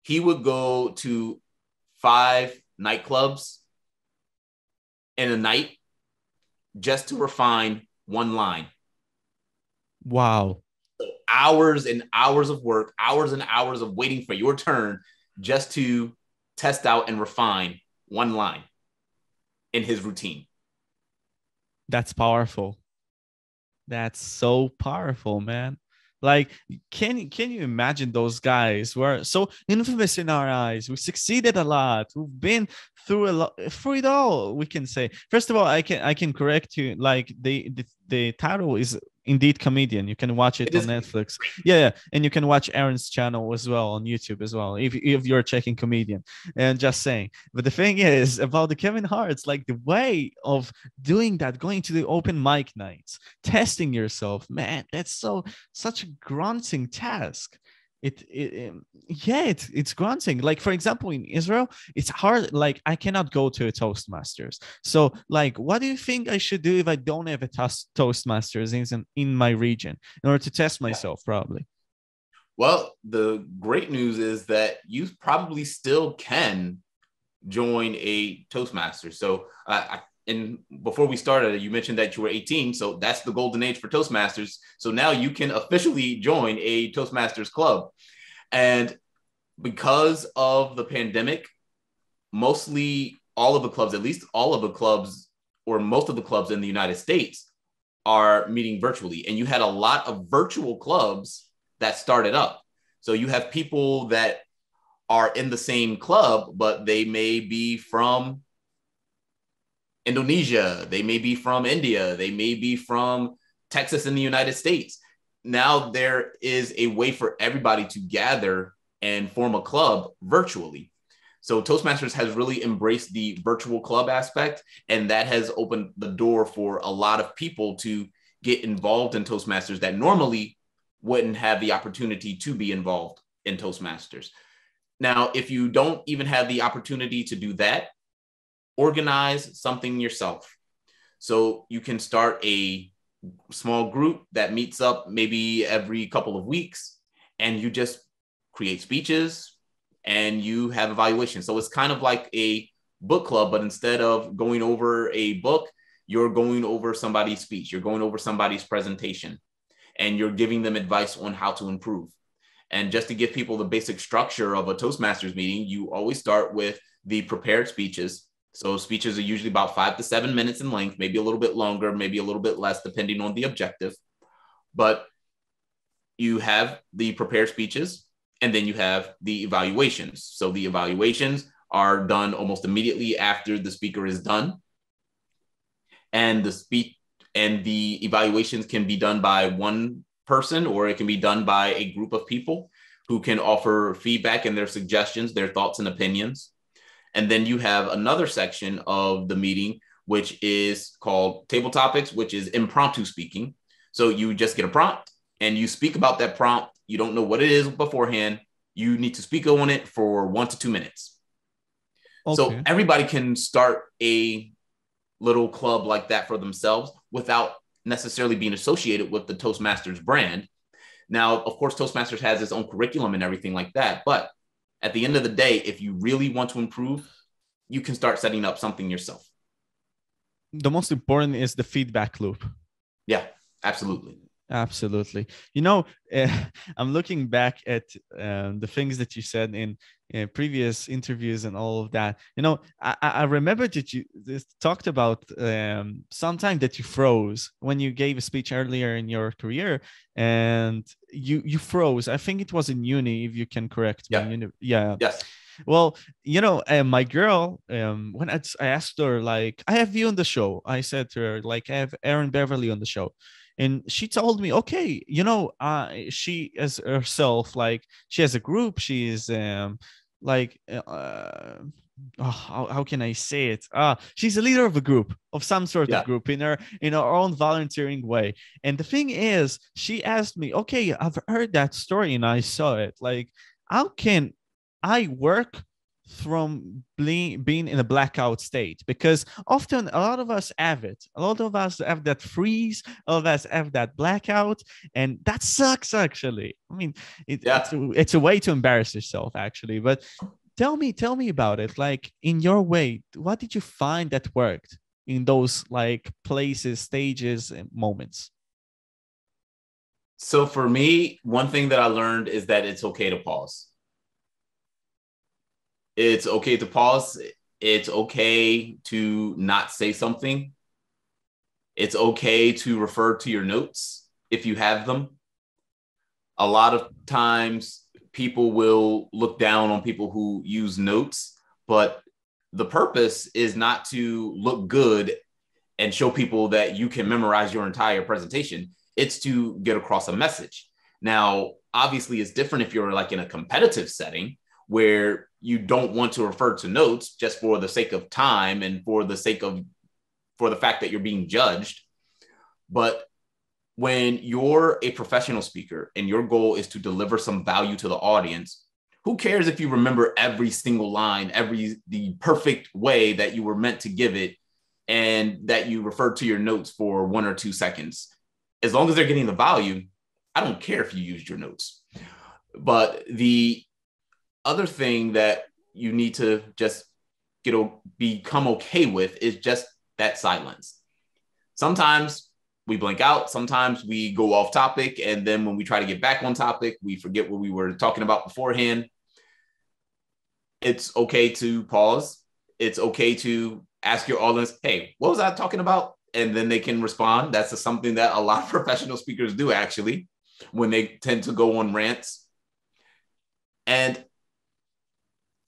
he would go to five nightclubs in a night just to refine one line Wow. Hours and hours of work, hours and hours of waiting for your turn just to test out and refine one line in his routine. That's powerful. That's so powerful, man. Like, can can you imagine those guys were so infamous in our eyes? We succeeded a lot. We've been through a lot through it all. We can say. First of all, I can I can correct you. Like the the, the title is indeed comedian. You can watch it, it on netflix. Yeah, yeah. And you can watch aaron's channel as well on youtube as well if, if you're checking comedian. And just saying. But the thing is about the kevin hart's like the way of doing that going to the open mic nights testing yourself man that's so such a grunting task it, it, um, yeah it, it's grunting like for example in israel it's hard like i cannot go to a toastmasters. So like what do you think i should do if i don't have a toast, toastmasters in, in my region in order to test myself probably? Well the great news is that you probably still can join a toastmaster so uh, I, and before we started, you mentioned that you were 18. So that's the golden age for Toastmasters. So now you can officially join a Toastmasters club. And because of the pandemic, mostly all of the clubs, at least all of the clubs, or most of the clubs in the United States, are meeting virtually. And you had a lot of virtual clubs that started up. So you have people that are in the same club, but they may be from Indonesia, they may be from India, they may be from Texas in the United States. Now there is a way for everybody to gather and form a club virtually. So Toastmasters has really embraced the virtual club aspect, and that has opened the door for a lot of people to get involved in Toastmasters that normally wouldn't have the opportunity to be involved in Toastmasters. Now, if you don't even have the opportunity to do that, organize something yourself. So you can start a small group that meets up maybe every couple of weeks and you just create speeches and you have evaluations. So it's kind of like a book club, but instead of going over a book, you're going over somebody's speech, you're going over somebody's presentation, and you're giving them advice on how to improve. And just to give people the basic structure of a Toastmasters meeting, you always start with the prepared speeches so speeches are usually about five to seven minutes in length, maybe a little bit longer, maybe a little bit less, depending on the objective. But you have the prepared speeches and then you have the evaluations. So the evaluations are done almost immediately after the speaker is done. And the speech and the evaluations can be done by one person or it can be done by a group of people who can offer feedback and their suggestions, their thoughts and opinions And then you have another section of the meeting, which is called table topics, which is impromptu speaking. So you just get a prompt and you speak about that prompt. You don't know what it is beforehand. You need to speak on it for one to two minutes. Okay. So everybody can start a little club like that for themselves without necessarily being associated with the Toastmasters brand. Now, of course, Toastmasters has its own curriculum and everything like that. But at the end of the day, if you really want to improve, you can start setting up something yourself. The most important is the feedback loop. Yeah, absolutely. Absolutely. You know, uh, I'm looking back at um, the things that you said in, in, previous interviews and all of that. You know, I, I remember that you talked about um, sometime that you froze when you gave a speech earlier in your career, and you you froze. I think it was in uni, if you can correct yeah. me. Yeah. Yes. Well, you know, uh, my girl, um, when I, I asked her, like, I have you on the show, I said to her, like, I have Aaron Beverly on the show and she told me okay you know uh she as herself like she has a group she is um like uh oh, how, how can i say it? Uh she's a leader of a group of some sort yeah. of group in her in her own volunteering way. And the thing is she asked me okay i've heard that story and i saw it. Like how can i work from being in a blackout state. Because often a lot of us have it. A lot of us have that freeze a lot of us have that blackout and that sucks actually. I mean it, yeah. it's, a, it's a way to embarrass yourself actually. But tell me tell me about it. Like in your way what did you find that worked in those like places stages and moments? So for me one thing that i learned is that it's okay to pause it's okay to pause. It's okay to not say something. It's okay to refer to your notes if you have them. A lot of times people will look down on people who use notes, but the purpose is not to look good and show people that you can memorize your entire presentation. It's to get across a message. Now, obviously, it's different if you're like in a competitive setting where you don't want to refer to notes just for the sake of time and for the sake of for the fact that you're being judged. But when you're a professional speaker and your goal is to deliver some value to the audience who cares if you remember every single line every the perfect way that you were meant to give it and that you refer to your notes for one or two seconds? As long as they're getting the value i don't care if you used your notes. But the other thing that you need to just get become okay with is just that silence. Sometimes we blink out, sometimes we go off topic, and then when we try to get back on topic, we forget what we were talking about beforehand. It's okay to pause. It's okay to ask your audience, "Hey, what was I talking about?" And then they can respond. That's something that a lot of professional speakers do actually when they tend to go on rants. And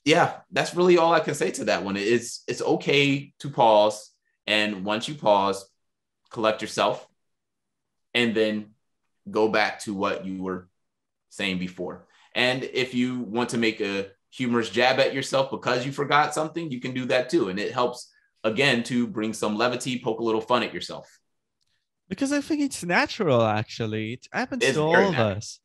yeah, that's really all I can say to that one. It's it's okay to pause, and once you pause, collect yourself, and then go back to what you were saying before. And if you want to make a humorous jab at yourself because you forgot something, you can do that too, and it helps again to bring some levity, poke a little fun at yourself. Because I think it's natural, actually. It happens it's to all of us.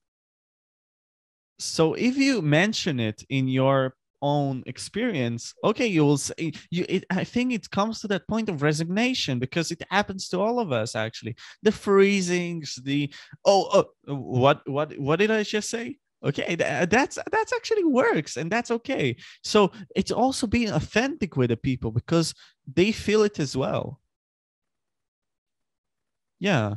So if you mention it in your own experience okay you will say you it, i think it comes to that point of resignation because it happens to all of us actually. The freezings the oh, oh what what what did i just say? Okay that's that's actually works and that's okay. So it's also being authentic with the people because they feel it as well. Yeah.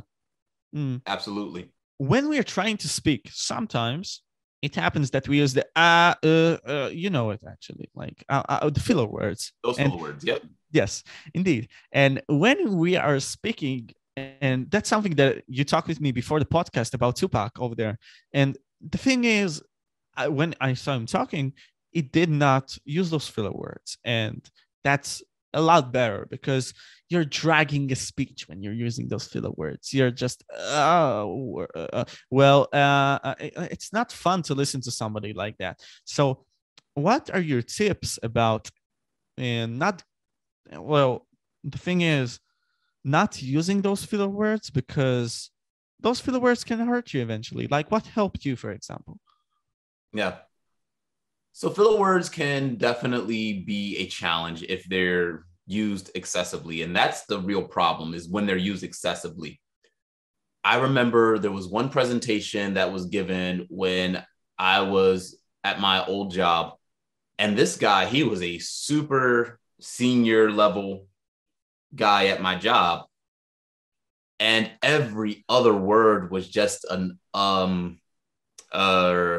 Mm. absolutely. When we are trying to speak sometimes it happens that we use the ah, uh, uh you know it actually like uh, uh, the filler words. Those filler words yep. Yes indeed. And when we are speaking and that's something that you talked with me before the podcast about tupac over there. And the thing is I, when i saw him talking it did not use those filler words. And that's a lot better because you're dragging a speech when you're using those filler words. You're just, oh, uh, well, uh, uh it's not fun to listen to somebody like that. So, what are your tips about and not well the thing is not using those filler words because those filler words can hurt you eventually like what helped you for example yeah so filler words can definitely be a challenge if they're used excessively and that's the real problem is when they're used excessively. I remember there was one presentation that was given when i was at my old job and this guy he was a super senior level guy at my job and every other word was just an um uh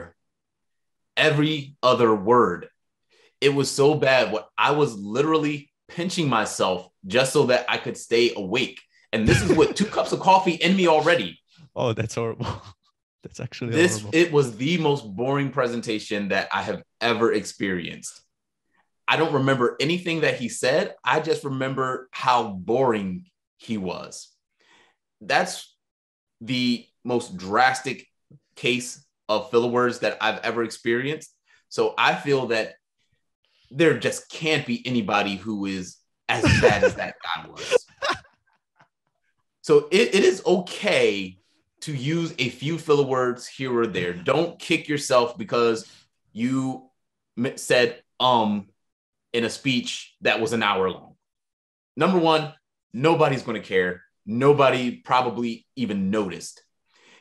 every other word. It was so bad. What i was literally pinching myself just so that i could stay awake. And this is with two cups of coffee in me already. Oh that's horrible. That's actually this horrible. it was the most boring presentation that i have ever experienced. I don't remember anything that he said. I just remember how boring he was. That's the most drastic case of filler words that I've ever experienced. So I feel that there just can't be anybody who is as bad as that guy was. So it, it is okay to use a few filler words here or there. Don't kick yourself because you said um in a speech that was an hour long. Number one, nobody's going to care nobody probably even noticed.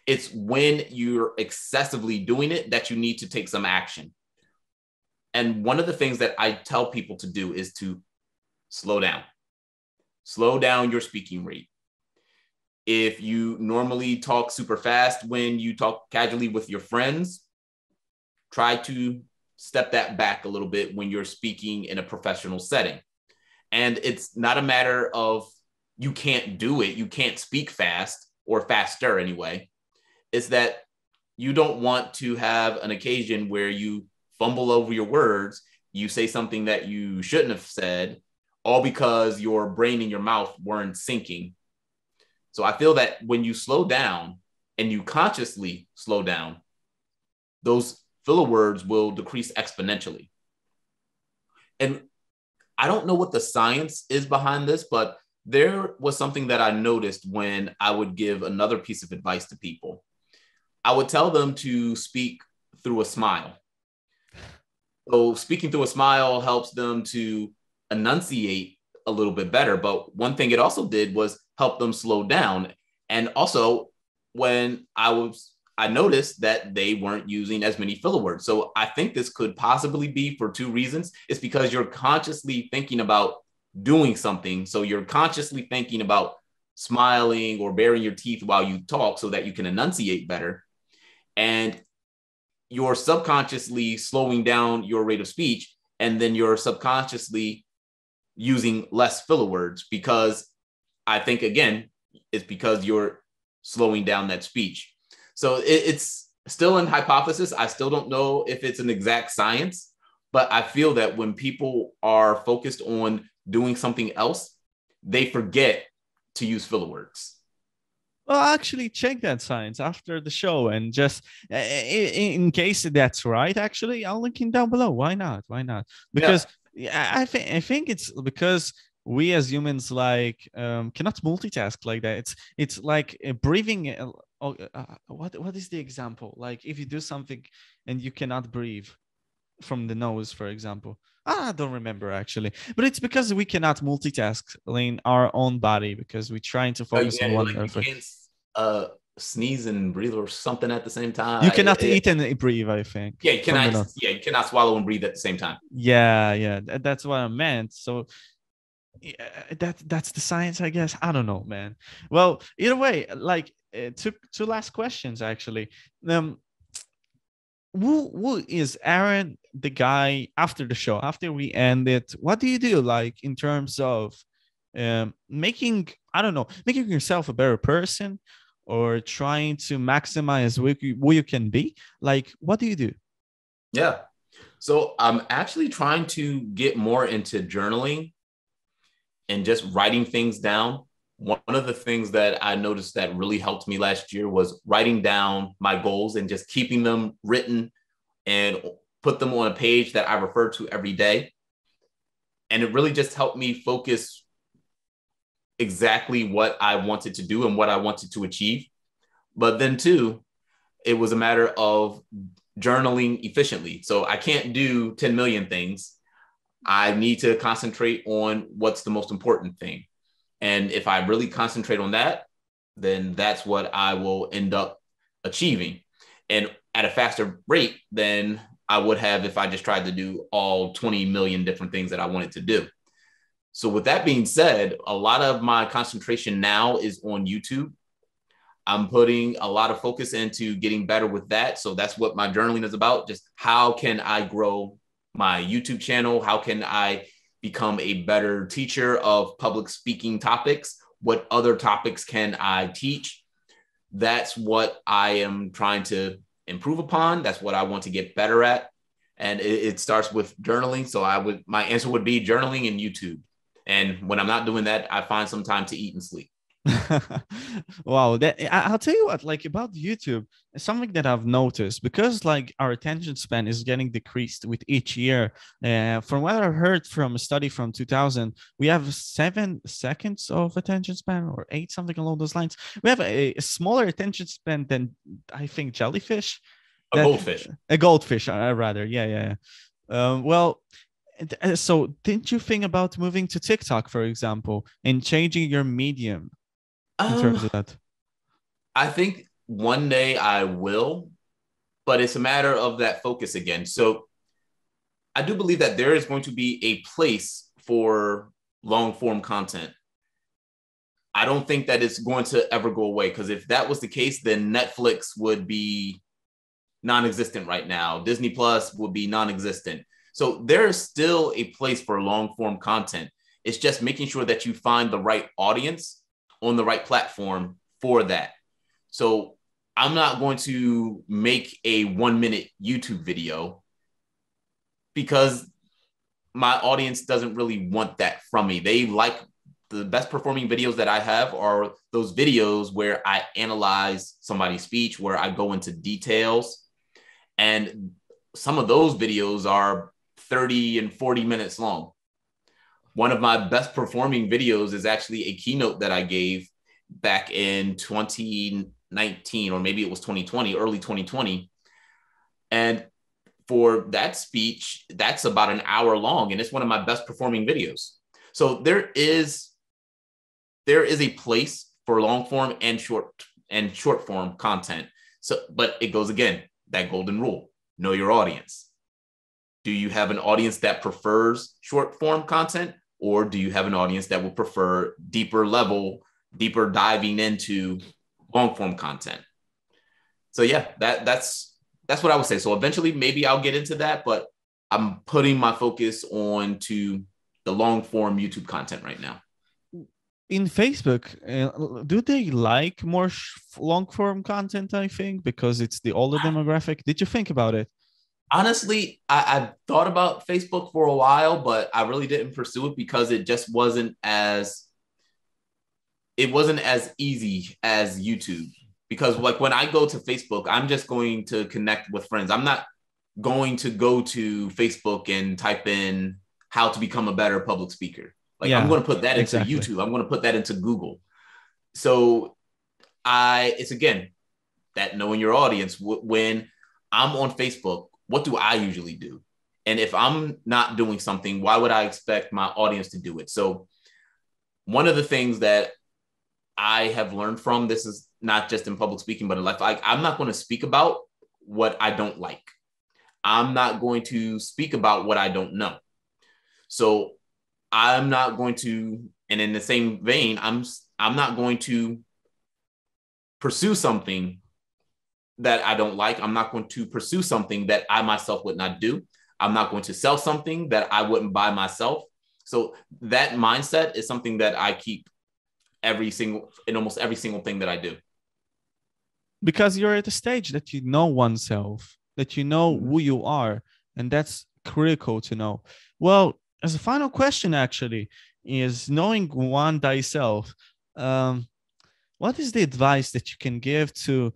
It's when you're excessively doing it that you need to take some action. And one of the things that I tell people to do is to slow down, slow down your speaking rate. If you normally talk super fast when you talk casually with your friends, try to step that back a little bit when you're speaking in a professional setting. And it's not a matter of you can't do it, you can't speak fast or faster anyway, is that you don't want to have an occasion where you fumble over your words, you say something that you shouldn't have said, all because your brain and your mouth weren't syncing. So I feel that when you slow down and you consciously slow down, those filler words will decrease exponentially. And I don't know what the science is behind this, but there was something that I noticed when I would give another piece of advice to people. I would tell them to speak through a smile. So, speaking through a smile helps them to enunciate a little bit better. But one thing it also did was help them slow down. And also, when I was, I noticed that they weren't using as many filler words. So, I think this could possibly be for two reasons. It's because you're consciously thinking about doing something. So you're consciously thinking about smiling or baring your teeth while you talk so that you can enunciate better. And you're subconsciously slowing down your rate of speech. And then you're subconsciously using less filler words because I think, again, it's because you're slowing down that speech. So it, it's still in hypothesis. I still don't know if it's an exact science, but I feel that when people are focused on doing something else, they forget to use filler words. Well, actually, check that science after the show, and just in case that's right, actually, I'll link it down below. Why not? Why not? Because yeah. I think I think it's because we as humans like um, cannot multitask like that. It's it's like breathing. Uh, oh, uh, what what is the example? Like if you do something and you cannot breathe from the nose, for example. Ah, I don't remember actually, but it's because we cannot multitask in our own body because we're trying to oh, focus oh, yeah, on one. Like you can't uh, sneeze and breathe or something at the same time. You cannot it, eat and breathe. I think. Yeah, you cannot. Yeah, you cannot swallow and breathe at the same time. Yeah, yeah, that's what I meant. So yeah, that that's the science, I guess. I don't know, man. Well, either way, like uh, two two last questions actually. Um, who who is Aaron the guy after the show after we end it? What do you do like in terms of um, making I don't know making yourself a better person or trying to maximize who you, who you can be? Like what do you do? Yeah, so I'm actually trying to get more into journaling and just writing things down one of the things that I noticed that really helped me last year was writing down my goals and just keeping them written and put them on a page that I refer to every day. And it really just helped me focus exactly what I wanted to do and what I wanted to achieve. But then, too, it was a matter of journaling efficiently. So I can't do 10 million things. I need to concentrate on what's the most important thing. And if I really concentrate on that, then that's what I will end up achieving. And at a faster rate than I would have if I just tried to do all 20 million different things that I wanted to do. So, with that being said, a lot of my concentration now is on YouTube. I'm putting a lot of focus into getting better with that. So, that's what my journaling is about. Just how can I grow my YouTube channel? How can I become a better teacher of public speaking topics? What other topics can I teach? That's what I am trying to improve upon. That's what I want to get better at. And it, it starts with journaling. So I would, my answer would be journaling and YouTube. And when I'm not doing that, I find some time to eat and sleep. wow that i'll tell you what like about youtube something that i've noticed because like our attention span is getting decreased with each year uh, from what I've heard from a study from 2000 we have seven seconds of attention span or eight something along those lines. We have a, a smaller attention span than i think jellyfish. A that, goldfish. A goldfish uh, rather yeah yeah um, well uh, so didn't you think about moving to tiktok for example and changing your medium in um, terms of that? I think one day I will, but it's a matter of that focus again. So I do believe that there is going to be a place for long form content. I don't think that it's going to ever go away because if that was the case, then Netflix would be non existent right now. Disney Plus would be non existent. So there is still a place for long form content. It's just making sure that you find the right audience on the right platform for that. So I'm not going to make a one minute YouTube video because my audience doesn't really want that from me. They like the best performing videos that I have are those videos where I analyze somebody's speech, where I go into details. And some of those videos are 30 and 40 minutes long one of my best performing videos is actually a keynote that I gave back in 2019, or maybe it was 2020, early 2020. And for that speech, that's about an hour long, and it's one of my best performing videos. So there is there is a place for long form and short and short form content. So, but it goes again that golden rule: know your audience. Do you have an audience that prefers short form content? Or do you have an audience that would prefer deeper level deeper diving into long form content? So yeah that that's that's what i would say. So eventually maybe i'll get into that but i'm putting my focus on to the long form youtube content right now. In facebook uh, do they like more long form content i think because it's the older demographic? Did you think about it honestly, I, I thought about Facebook for a while, but I really didn't pursue it because it just wasn't as it wasn't as easy as YouTube. Because like when I go to Facebook, I'm just going to connect with friends. I'm not going to go to Facebook and type in how to become a better public speaker. Like yeah, I'm going to put that into exactly. YouTube. I'm going to put that into Google. So I it's again that knowing your audience when I'm on Facebook what do I usually do? And if I'm not doing something, why would I expect my audience to do it? So, one of the things that I have learned from this is not just in public speaking, but in life, like I'm not going to speak about what I don't like. I'm not going to speak about what I don't know. So, I'm not going to, and in the same vein, I'm I'm not going to pursue something that I don't like. I'm not going to pursue something that I myself would not do. I'm not going to sell something that I wouldn't buy myself. So that mindset is something that I keep every single in almost every single thing that I do. Because you're at a stage that you know oneself, that you know mm-hmm. who you are, and that's critical to know. Well, as a final question, actually, is knowing one thyself. Um, what is the advice that you can give to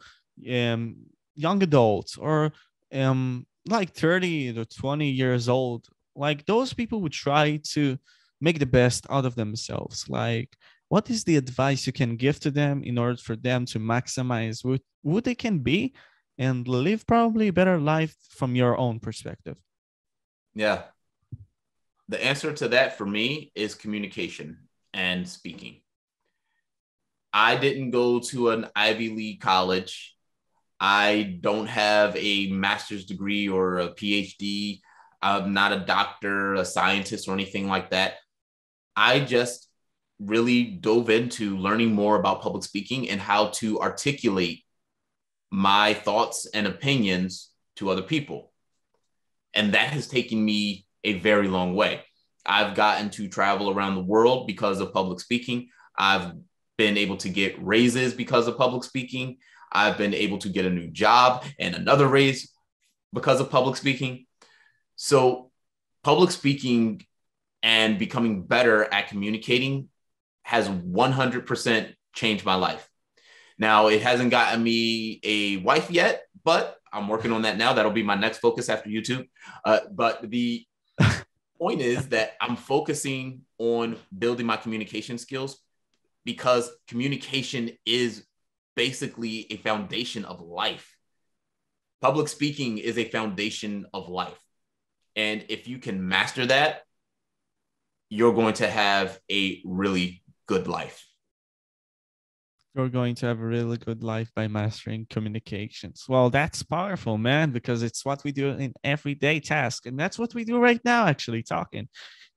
um, young adults or um, like 30 to 20 years old like those people who try to make the best out of themselves. Like what is the advice you can give to them in order for them to maximize what, who they can be and live probably a better life from your own perspective? Yeah. The answer to that for me is communication and speaking. I didn't go to an ivy league college i don't have a master's degree or a phd i'm not a doctor a scientist or anything like that i just really dove into learning more about public speaking and how to articulate my thoughts and opinions to other people. And that has taken me a very long way. I've gotten to travel around the world because of public speaking. I've been able to get raises because of public speaking. I've been able to get a new job and another raise because of public speaking. So, public speaking and becoming better at communicating has 100% changed my life. Now, it hasn't gotten me a wife yet, but I'm working on that now. That'll be my next focus after YouTube. Uh, but the point is that I'm focusing on building my communication skills because communication is basically a foundation of life. Public speaking is a foundation of life. And if you can master that, you're going to have a really good life. You're going to have a really good life by mastering communications. Well, that's powerful, man, because it's what we do in everyday task. And that's what we do right now, actually, talking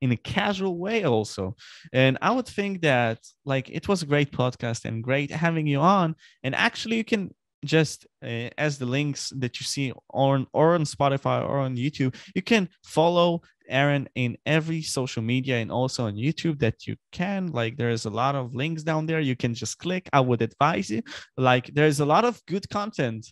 in a casual way, also. And I would think that, like, it was a great podcast and great having you on. And actually, you can just uh, as the links that you see on or on Spotify or on YouTube, you can follow Aaron in every social media and also on YouTube that you can. Like there's a lot of links down there. You can just click. I would advise you. Like there's a lot of good content.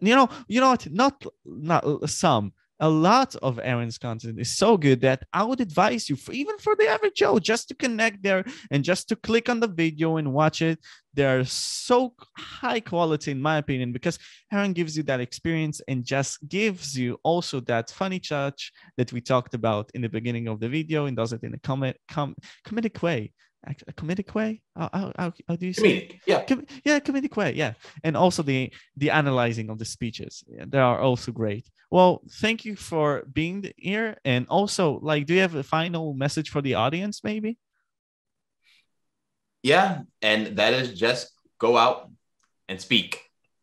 You know, you know what? Not not uh, some a lot of Aaron's content is so good that I would advise you, for, even for the average Joe, just to connect there and just to click on the video and watch it. They're so high quality, in my opinion, because Aaron gives you that experience and just gives you also that funny touch that we talked about in the beginning of the video and does it in a comic, com- comedic way a uh, comedic way. How, how, how, do you say? Comedic, yeah, Com- yeah, comedic way, yeah. And also the the analyzing of the speeches, yeah, they are also great. Well, thank you for being here, and also, like, do you have a final message for the audience, maybe? Yeah, and that is just go out and speak.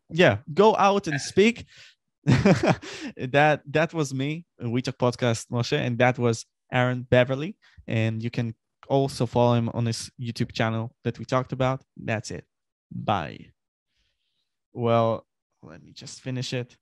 Yeah, go out and speak. that that was me, We Talk Podcast Moshe, and that was Aaron Beverly. And you can also follow him on his YouTube channel that we talked about. That's it. Bye. Well, let me just finish it.